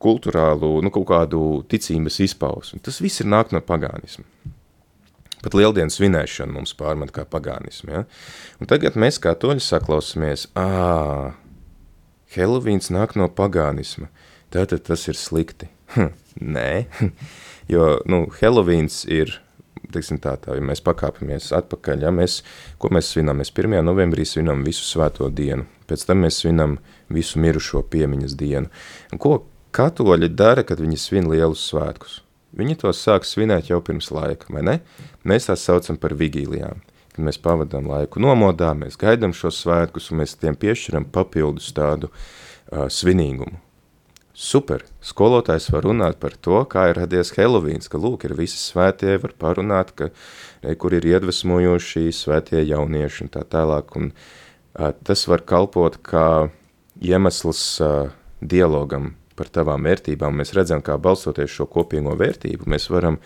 kultūrālu, nu, kaut kādu ticības izpausmu. Tas viss ir nāk no pagānismu. Pat lieldienas svinēšana mums pārmet kā pagānismu. Ja? Un tagad mēs kā toļi saklausāmies, ā, Helovīns nāk no pagānisma, tātad tas ir slikti. Hm, nē, jo, nu, Helovīns ir, teiksim tā, tā, ja mēs pakāpamies atpakaļ, ja mēs, ko mēs svinam? Mēs 1. novembrī svinam visu svēto dienu, pēc tam mēs svinam visu mirušo piemiņas dienu. Un ko katoļi dara, kad viņi svin lielus svētkus? Viņi to sāk svinēt jau pirms laika, vai ne? Mēs tās saucam par vigīlijām. Kad mēs pavadām laiku nomodā, mēs gaidām šos svētkus un mēs tiem piešķiram papildus tādu uh, svinīgumu. Super! Skolotājs var runāt par to, kā ir radies Helovīns, ka lūk, ir visi svētie, var parunāt, ka ne, kur ir iedvesmojoši svētie jaunieši un tā tālāk. Un, uh, tas var kalpot kā iemesls uh, dialogam par tavām vērtībām, mēs redzam, kā balstoties šo kopīgo vērtību, mēs varam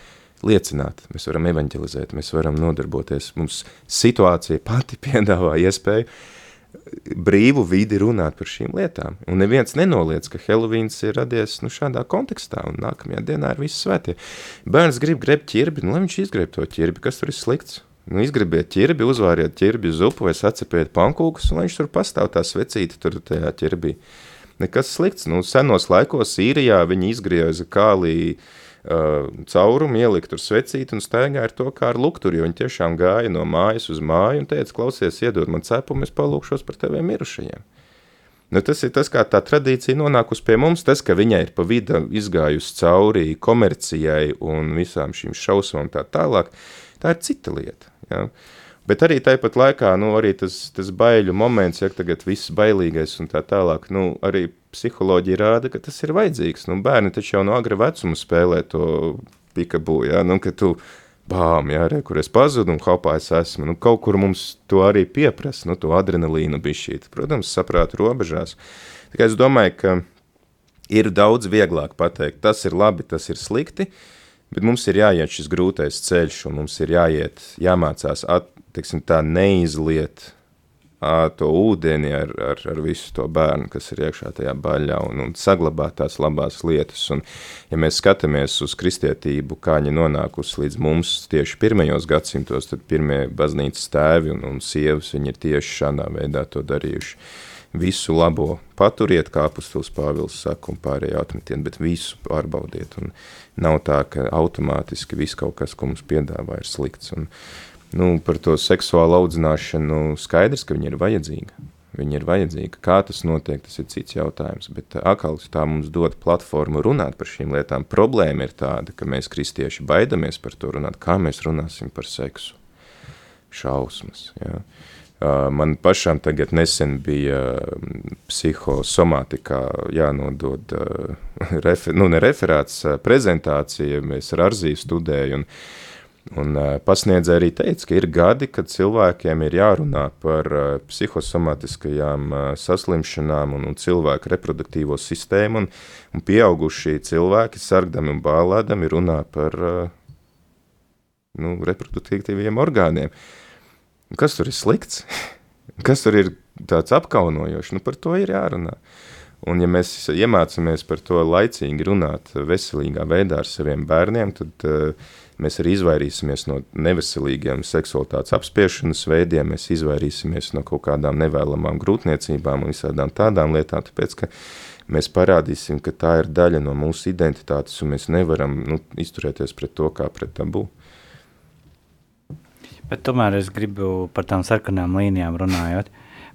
liecināt, mēs varam evanģelizēt, mēs varam nodarboties. Mums situācija pati piedāvā iespēju brīvu vidi runāt par šīm lietām. Un neviens nenoliec, ka Helovīns ir radies nu, šādā kontekstā, un nākamajā dienā ir visi svētie. Bērns grib grebt ķirbi, nu, lai viņš izgreb to ķirbi, kas tur ir slikts. Nu, izgribiet ķirbi, uzvāriet ķirbi zupu vai sacepiet pankūkus, un lai viņš tur pastāv tā svecīta tur tajā ķirbī. Uh, nekas slikts. Nu, senos laikos Sīrijā viņi izgrieza kālī uh, caurumu, ielika tur svecīt un staigāja ar to kā ar lukturi, jo viņi tiešām gāja no mājas uz māju un teica, klausies, iedod man cepumu, es palūkšos par teviem mirušajiem. Nu, tas ir tas, kā tā tradīcija nonākusi pie mums, tas, ka viņai ir pa vidu izgājusi cauri komercijai un visām šīm šausmām tā tālāk, tā ir cita lieta. Ja? Bet arī tāpat laikā, nu, arī tas, tas baiļu moments, ja tagad viss bailīgais un tā tālāk, nu, arī psiholoģija rāda, ka tas ir vajadzīgs. Nu, bērni taču jau no agra vecuma spēlē to pikabū, ja, nu, ka tu bām, jā, re, kur es pazudu un hopā es esmu. Nu, kaut kur mums to arī pieprasa, nu, to adrenalīnu bišķīt. Protams, saprātu robežās. Tikai es domāju, ka ir daudz vieglāk pateikt, tas ir labi, tas ir slikti, bet mums ir jāiet šis grūtais ceļš un mums ir jāiet, jāmācās, at, teiksim tā, neizliet to ūdeni ar, ar, ar visu to bērnu, kas ir iekšā tajā baļā un, un saglabāt tās labās lietas. Un, ja mēs skatāmies uz kristietību, kā viņa nonākusi līdz mums tieši pirmajos gadsimtos, tad pirmie baznīcas tēvi un, un sievas, viņi ir tieši šādā veidā to darījuši. Visu labo paturiet, kā apustulis Pāvils saka, un pārējo atmetiet, bet visu pārbaudiet. Un nav tā, ka automātiski viss kaut kas, ko mums piedāvā, ir slikts. Un, nu, par to seksuālu audzināšanu skaidrs, ka viņa ir vajadzīga. Viņa ir vajadzīga. Kā tas notiek, tas ir cits jautājums. Bet atkal tā mums dod platformu runāt par šīm lietām. Problēma ir tāda, ka mēs kristieši baidamies par to runāt. Kā mēs runāsim par seksu? Šausmas. Ja? Man pašam tagad nesen bija psihosomātikā jānodod refer, nu, ne referāts, prezentācija. Mēs ar Arziju studēju. Un, Un pasniedzēja arī teica, ka ir gadi, kad cilvēkiem ir jārunā par psihosomatiskajām saslimšanām un, un cilvēku reproduktīvo sistēmu, un, un pieaugušie cilvēki sargdami un bālēdami runā par nu, reproduktīviem orgāniem. Kas tur ir slikts? Kas tur ir tāds apkaunojošs? Nu, par to ir jārunā. Un ja mēs iemācāmies par to laicīgi runāt veselīgā veidā ar saviem bērniem, tad uh, Mēs arī izvairīsimies no neveselīgiem seksualitātes apspiešanas veidiem, mēs izvairīsimies no kaut kādām nevēlamām grūtniecībām un visādām tādām lietām, tāpēc, ka mēs parādīsim, ka tā ir daļa no mūsu identitātes, un mēs nevaram nu, izturēties pret to kā pret tabu. Bet tomēr es gribu par tām sarkanām līnijām runājot.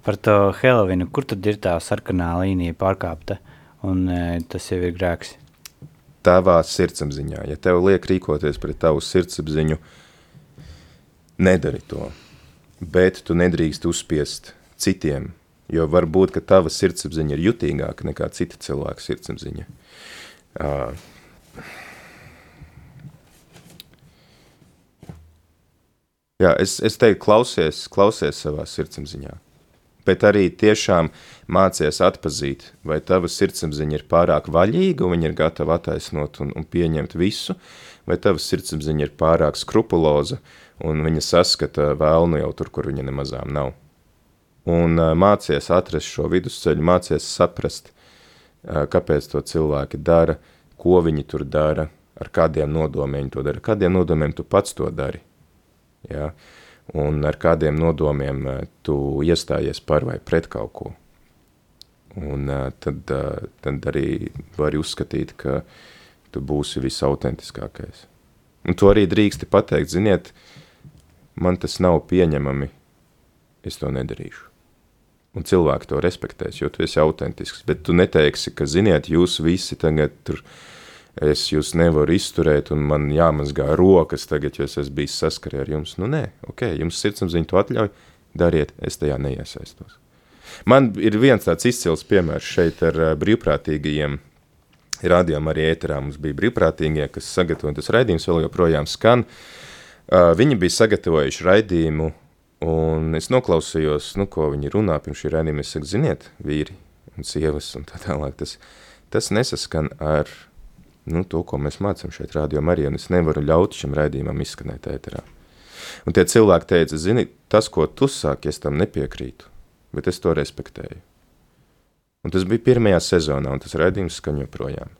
Par to Helovinu, kur tad ir tā sarkanā līnija pārkāpta, un e, tas jau ir grēks? Tavā sirdsapziņā. Ja tev liek rīkoties pret tavu sirdsapziņu, nedari to. Bet tu nedrīkst uzspiest citiem, jo var būt, ka tava sirdsapziņa ir jutīgāka nekā cita cilvēka sirdsapziņa. Uh, Jā, es, es teiktu, klausies, klausies savā sirdsapziņā bet arī tiešām mācies atpazīt, vai tava sirdsapziņa ir pārāk vaļīga un viņa ir gatava attaisnot un, un pieņemt visu, vai tava sirdsapziņa ir pārāk skrupuloza un viņa saskata vēlnu jau tur, kur viņa nemazām nav. Un mācies atrast šo vidusceļu, mācies saprast, kāpēc to cilvēki dara, ko viņi tur dara, ar kādiem nodomiem to dara, kādiem nodomiem tu pats to dari. Ja? Uh, un ar kādiem nodomiem eh, tu iestājies par vai pret kaut ko. Un eh, tad, eh, tad arī vari uzskatīt, ka tu būsi visautentiskākais. Un to arī drīksti pateikt, ziniet, man tas nav pieņemami, es to nedarīšu. Un cilvēki to respektēs, jo tu esi autentisks, bet tu neteiksi, ka, ziniet, jūs visi tagad tur uh, es jūs nevaru izturēt un man jāmazgā rokas tagad, jo es esmu bijis saskarē ar jums. Nu nē, ok, jums sirdsapziņa to atļauj, dariet, es tajā neiesaistos. Man ir viens tāds izcils piemērs šeit ar uh, brīvprātīgajiem rādījām arī ēterā. Mums bija brīvprātīgie, kas sagatavoja tas raidījums, vēl joprojām skan. Uh, viņi bija sagatavojuši raidījumu, un es noklausījos, nu, ko viņi runā pirms šī raidījuma. Es saku, ziniet, vīri un sievas un tā tālāk, tas, tas nesaskan ar nu, to, ko mēs mācām šeit, rādījumā, arī, un es nevaru ļaut šim raidījumam izskanēt ēterā. Un tie cilvēki teica, zini, tas, ko tu sāki, es tam nepiekrītu, bet es to respektēju. Un tas bija pirmajā sezonā, un tas raidījums skan joprojām.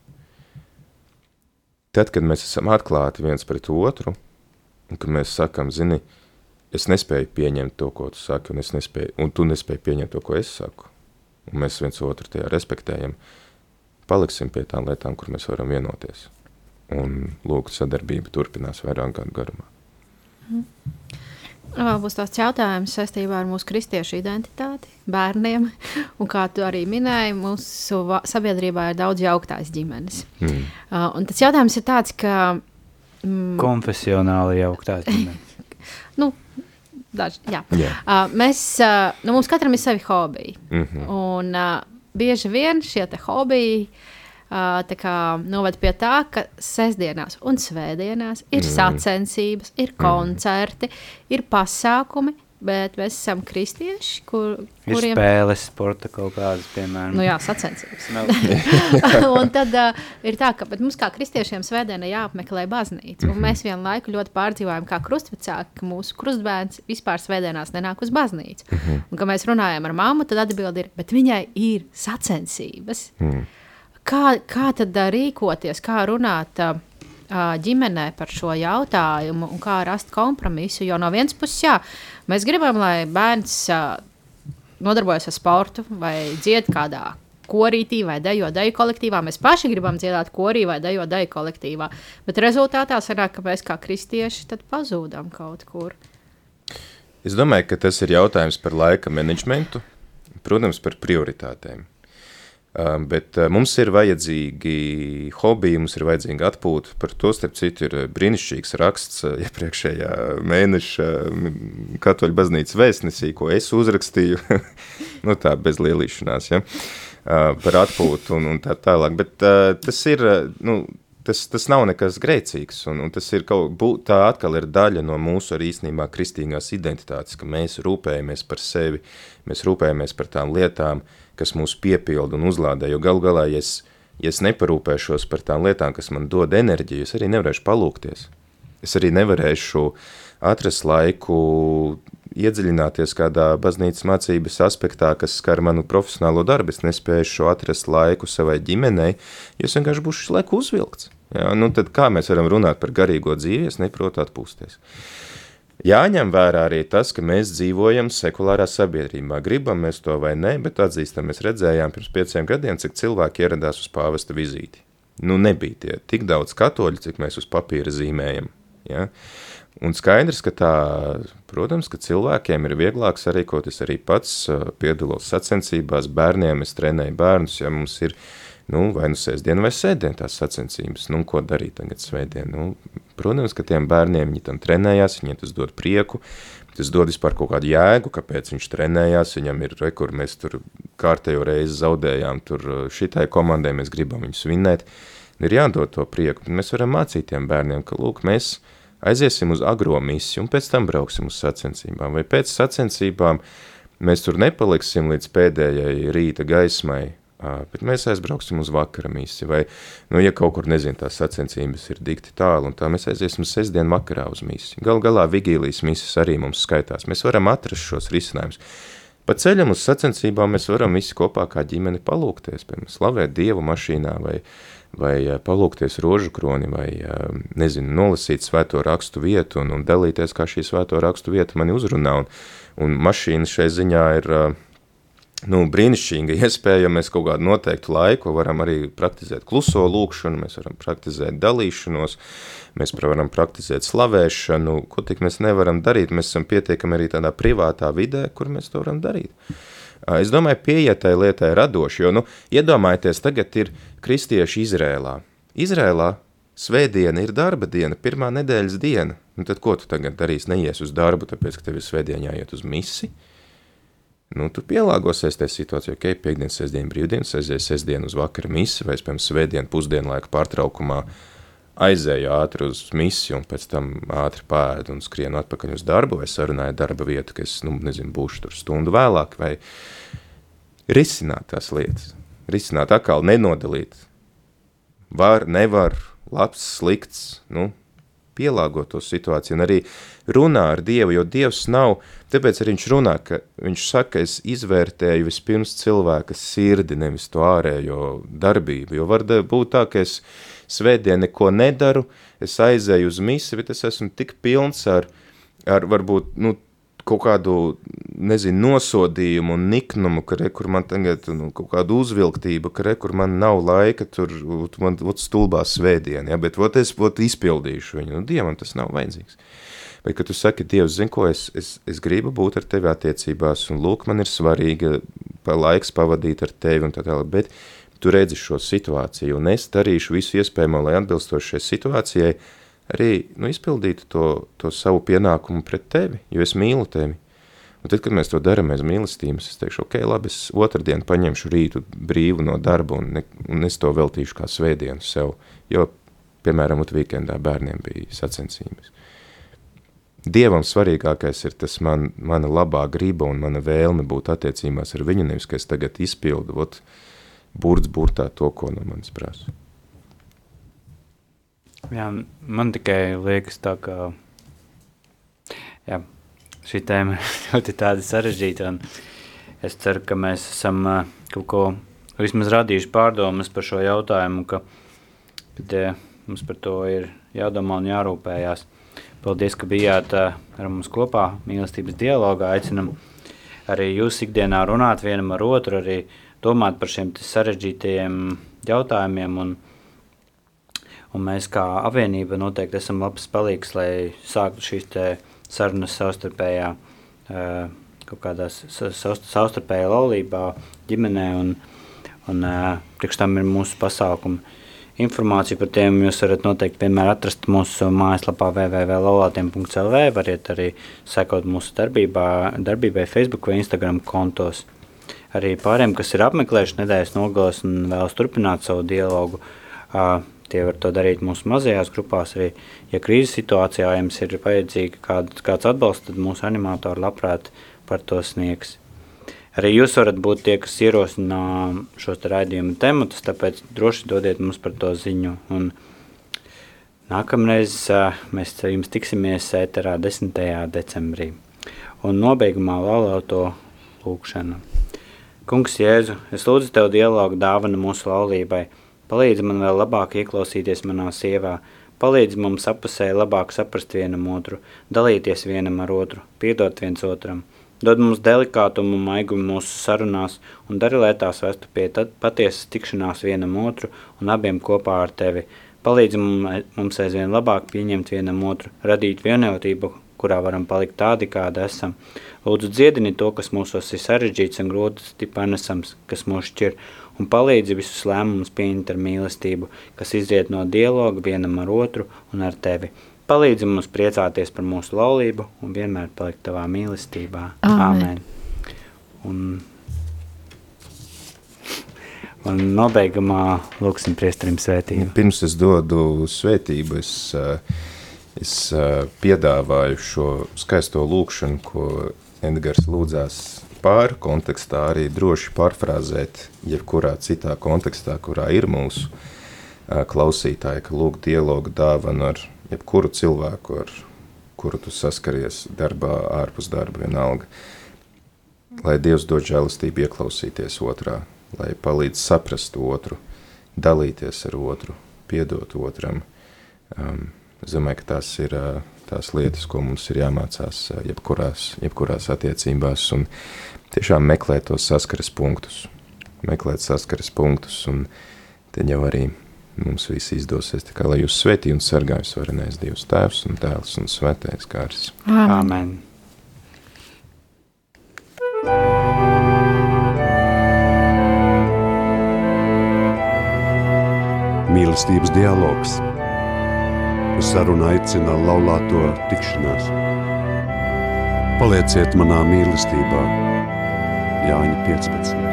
Tad, kad mēs esam atklāti viens pret otru, un kad mēs sakam, zini, es nespēju pieņemt to, ko tu saki, un, nespēju, un tu nespēji pieņemt to, ko es saku, un mēs viens otru tajā respektējam, paliksim pie tām lietām, kur mēs varam vienoties. Un lūk, sadarbība turpinās vairāk gadu garumā. Mm. Vēl būs tāds jautājums saistībā ar mūsu kristiešu identitāti, bērniem. Un kā tu arī minēji, mūsu sabiedrībā ir daudz jauktās ģimenes. Mm. Uh, un tas jautājums ir tāds, ka. Mm, Konfesionāli jauktās ģimenes. Nu, daži, jā. Jā. Uh, mēs, uh, nu, mums katram ir savi hobiji. Mm -hmm. Un uh, bieži vien šie hobiji uh, kā noved pie tā, ka sestdienās un svētdienās ir mm. sacensības, ir koncerti, ir pasākumi, bet mēs esam kristieši, kur, Ir kuriem spēles, sporta kaut kādas, piemēram. Nu jā, sacensības. Un tad uh, ir tā, ka bet mums kā kristiešiem svētdienā jāapmeklē baznīca. Un mēs vienlaiku ļoti pārdzīvojam, kā krustvecāki, ka mūsu krustbērns vispār svētdienās nenāk uz baznīcu. Un, kad mēs runājam ar mammu, tad atbildi ir, bet viņai ir sacensības. Kā, kā tad ā, rīkoties, kā runāt ā, ģimenē par šo jautājumu un kā rast kompromisu? Jo no vienas puses, jā, mēs gribam, lai bērns nodarbojas ar sportu vai dzied kādā korītī vai dejo deju kolektīvā. Mēs paši gribam dziedāt korī vai dejo deju kolektīvā, bet rezultātā sanāk, ka mēs kā kristieši pazūdam kaut kur. Es domāju, ka tas ir jautājums par laika menedžmentu, protams, par prioritātēm. Um, bet uh, mums ir vajadzīgi hobiji, mums ir vajadzīga atpūta. Par to, starp citu, ir brīnišķīgs raksts uh, iepriekšējā mēneša katoļu baznīcas vēstnesī, ko es uzrakstīju, nu tā, bez lielīšanās, ja, uh, par atpūtu un, un tā tālāk. Bet uh, tas ir, uh, nu, tas, tas nav nekas grēcīgs, un, un tas ir kaut, bū, tā atkal ir daļa no mūsu arī īstenībā kristīgās identitātes, ka mēs rūpējamies par sevi, mēs rūpējamies par tām lietām, kas mūs piepilda un uzlādē, jo galu galā, ja es, ja es neparūpēšos par tām lietām, kas man dod enerģiju, es arī nevarēšu palūkties. Es arī nevarēšu atrast laiku iedziļināties kādā baznīcas mācības aspektā, kas skar manu profesionālo darbu. Es nespēju atrast laiku savai ģimenei, jo es vienkārši būšu šis laiku uzvilkts. Ja, nu tad kā mēs varam runāt par garīgo dzīvi, es neprotu atpūsties. Jāņem vērā arī tas, ka mēs dzīvojam sekulārā sabiedrībā. Gribam mēs to vai nē, bet atzīstam, mēs redzējām pirms pieciem gadiem, cik cilvēki ieradās uz pāvesta vizīti. Nu, nebija tie tik daudz katoļu, cik mēs uz papīra zīmējam. Ja? Un skaidrs, ka tā, protams, ka cilvēkiem ir vieglāk sarīkoties arī pats, piedalos sacensībās, bērniem, es trenēju bērnus, ja mums ir, nu, vai nu sēsdien vai sēdien tās sacensības, nu, ko darīt tagad svētdien, nu, protams, ka tiem bērniem viņi tam trenējās, viņiem tas dod prieku, tas dod vispār kaut kādu jēgu, kāpēc viņš trenējās, viņam ir rekur, mēs tur kārtējo reizi zaudējām, tur šitai komandai mēs gribam viņus vinnēt, ir jādod to prieku, mēs varam mācīt tiem bērniem, ka, lūk, mēs aiziesim uz agro misiju un pēc tam brauksim uz sacensībām, vai pēc sacensībām mēs tur nepaliksim līdz pēdējai rīta gaismai, bet mēs aizbrauksim uz vakara misiju, vai, nu, ja kaut kur, nezinu, tās sacensības ir dikti tālu, un tā mēs aiziesim sestdien vakarā uz misiju. Gal galā vigīlijas misijas arī mums skaitās. Mēs varam atrast šos risinājumus. Pa ceļam uz sacensībām mēs varam visi kopā kā ģimene palūkties, piemēram, slavēt Dievu mašīnā vai, vai palūkties rožu kroni vai, nezinu, nolasīt svēto rakstu vietu un, un dalīties, kā šī svēto rakstu vieta mani uzrunā. Un, un mašīna šai ziņā ir nu, brīnišķīga iespēja, ja mēs kaut kādu noteiktu laiku varam arī praktizēt kluso lūkšanu, mēs varam praktizēt dalīšanos, mēs varam praktizēt slavēšanu, ko tik mēs nevaram darīt, mēs esam pietiekami arī tādā privātā vidē, kur mēs to varam darīt. Es domāju, pieietai lietai radoši, jo, nu, iedomājieties, tagad ir kristieši Izrēlā. Izrēlā svētdiena ir darba diena, pirmā nedēļas diena, un tad ko tu tagad darīsi, neies uz darbu, tāpēc, ka tev ir svētdienā jāiet uz misi? Nu, tu pielāgosies tajā situācijā, ok, piekdienas, sestdien, brīvdienas, aizies sestdien uz vakara misi, vai, piemēram, svētdien pusdienlaika pārtraukumā aizēju ātri uz misiju un pēc tam ātri pēdu un skrienu atpakaļ uz darbu vai sarunāju darba vietu, ka es, nu, nezinu, būšu tur stundu vēlāk vai risināt tās lietas. Risināt atkal nenodalīt. Var, nevar, labs, slikts, nu, pielāgot to situāciju un arī runā ar Dievu, jo Dievs nav, tāpēc arī viņš runā, ka viņš saka, es izvērtēju vispirms cilvēka sirdi, nevis to ārējo darbību, jo var būt tā, ka es svētdien neko nedaru, es aizēju uz misi, bet es esmu tik pilns ar, ar varbūt, nu, kaut kādu, nezinu, nosodījumu niknumu, ka re, kur man tagad, nu, kaut kādu uzvilktību, ka re, kur man nav laika, tur, man, vot stulbā svētdiena, ja, bet vot es, vot izpildīšu viņu, nu, Dievam tas nav vajadzīgs. Bet, kad tu saki, Dievs, zin ko, es, es, es gribu būt ar tevi attiecībās, un lūk, man ir svarīga pa laiks pavadīt ar tevi un tā tālāk, bet tu redzi šo situāciju, un es darīšu visu iespējamo, lai atbilstoši šai situācijai arī nu, izpildītu to, to savu pienākumu pret tevi, jo es mīlu tevi. Un tad, kad mēs to darām aiz mīlestības, es teikšu, ok, labi, es otrdien paņemšu rītu brīvu no darba un, ne, un es to veltīšu kā svētdienu sev, jo, piemēram, ut vīkendā bērniem bija sacensības. Dievam svarīgākais ir tas man, mana labā griba un mana vēlme būt attiecībās ar viņu, nevis, ka es tagad izpildu, ot, burts burtā to, ko no manis prasa. Jā, man tikai liekas tā, ka jā, šī tēma ļoti sarežģīta, es ceru, ka mēs esam kaut ko vismaz radījuši pārdomas par šo jautājumu, ka, kad uh, mums par to ir jādomā un jārūpējās. Paldies, ka bijāt ar mums kopā mīlestības dialogā. Aicinam arī jūs ikdienā runāt vienam ar otru, arī domāt par šiem sarežģītajiem jautājumiem. Un, un mēs kā apvienība noteikti esam labs palīgs, lai sāktu šīs sarunas savstarpējā, kaut kādā savstarpējā laulībā, ģimenē. Un, un priekš tam ir mūsu pasākumi. Informāciju par tiem jūs varat noteikti vienmēr atrast mūsu mājaslapā www.laulātiem.lv. Variet arī sekot mūsu darbībā, darbībai Facebook vai Instagram kontos. Arī pāriem, kas ir apmeklējuši nedēļas nogalas un vēlas turpināt savu dialogu, tie var to darīt mūsu mazajās grupās. Arī, ja krīzes situācijā jums ir vajadzīga kāds, kāds atbalsts, tad mūsu animatori labprāt par to sniegs. Arī jūs varat būt tie, kas ierosina šos raidījumu tematus, tāpēc droši dodiet mums par to ziņu. Un nākamreiz mēs jums tiksimies ēterā 10. decembrī. Un nobeigumā laulāto lūkšanu. Kungs Jēzu, es lūdzu Tev dialogu dāvanu mūsu laulībai. Palīdzi man vēl labāk ieklausīties manā sievā, palīdzi mums apusēji labāk saprast vienam otru, dalīties vienam ar otru, piedot viens otram – Dod mums delikātumu un maigumu mūsu sarunās un dari, lai tās vestu pie patiesas tikšanās vienam otru un abiem kopā ar tevi. Palīdzi mums aizvien labāk pieņemt vienam otru, radīt vienotību, kurā varam palikt tādi, kādi esam. Lūdzu, dziedini to, kas mūsos ir sarežģīts un grūti panesams, kas mūs šķir, un palīdzi visus lēmumus pieņemt ar mīlestību, kas izriet no dialoga vienam ar otru un ar tevi. Palīdzi mums priecāties par mūsu laulību un vienmēr palikt tavā mīlestībā. Āmen. Un, un nobeigumā lūksim priestarim svētību. Pirms es dodu svētību, es, eh, es eh, piedāvāju šo skaisto lūkšanu, ko Edgars lūdzās pār kontekstā, arī droši pārfrāzēt jebkurā citā kontekstā, kurā ir mūsu eh, klausītāji, ka lūk dialogu dāvanu ar jebkuru cilvēku, ar kuru tu saskaries darbā, ārpus darba, vienalga. Lai Dievs dod žēlastību ieklausīties otrā, lai palīdz saprast otru, dalīties ar otru, piedot otram. Um, es domāju, ka tās ir uh, tās lietas, ko mums ir jāmācās jebkurās, jebkurās attiecībās un tiešām meklēt tos saskares punktus, meklēt saskares punktus un tad jau arī mums viss izdosies. Tā kā lai jūs svētī un sargājas varenais Dievs Tēvs un Dēls un Svētais Gars. Amen. Mīlestības dialogs. Saruna aicina laulāto tikšanās. Palieciet manā mīlestībā, Jāņa 15.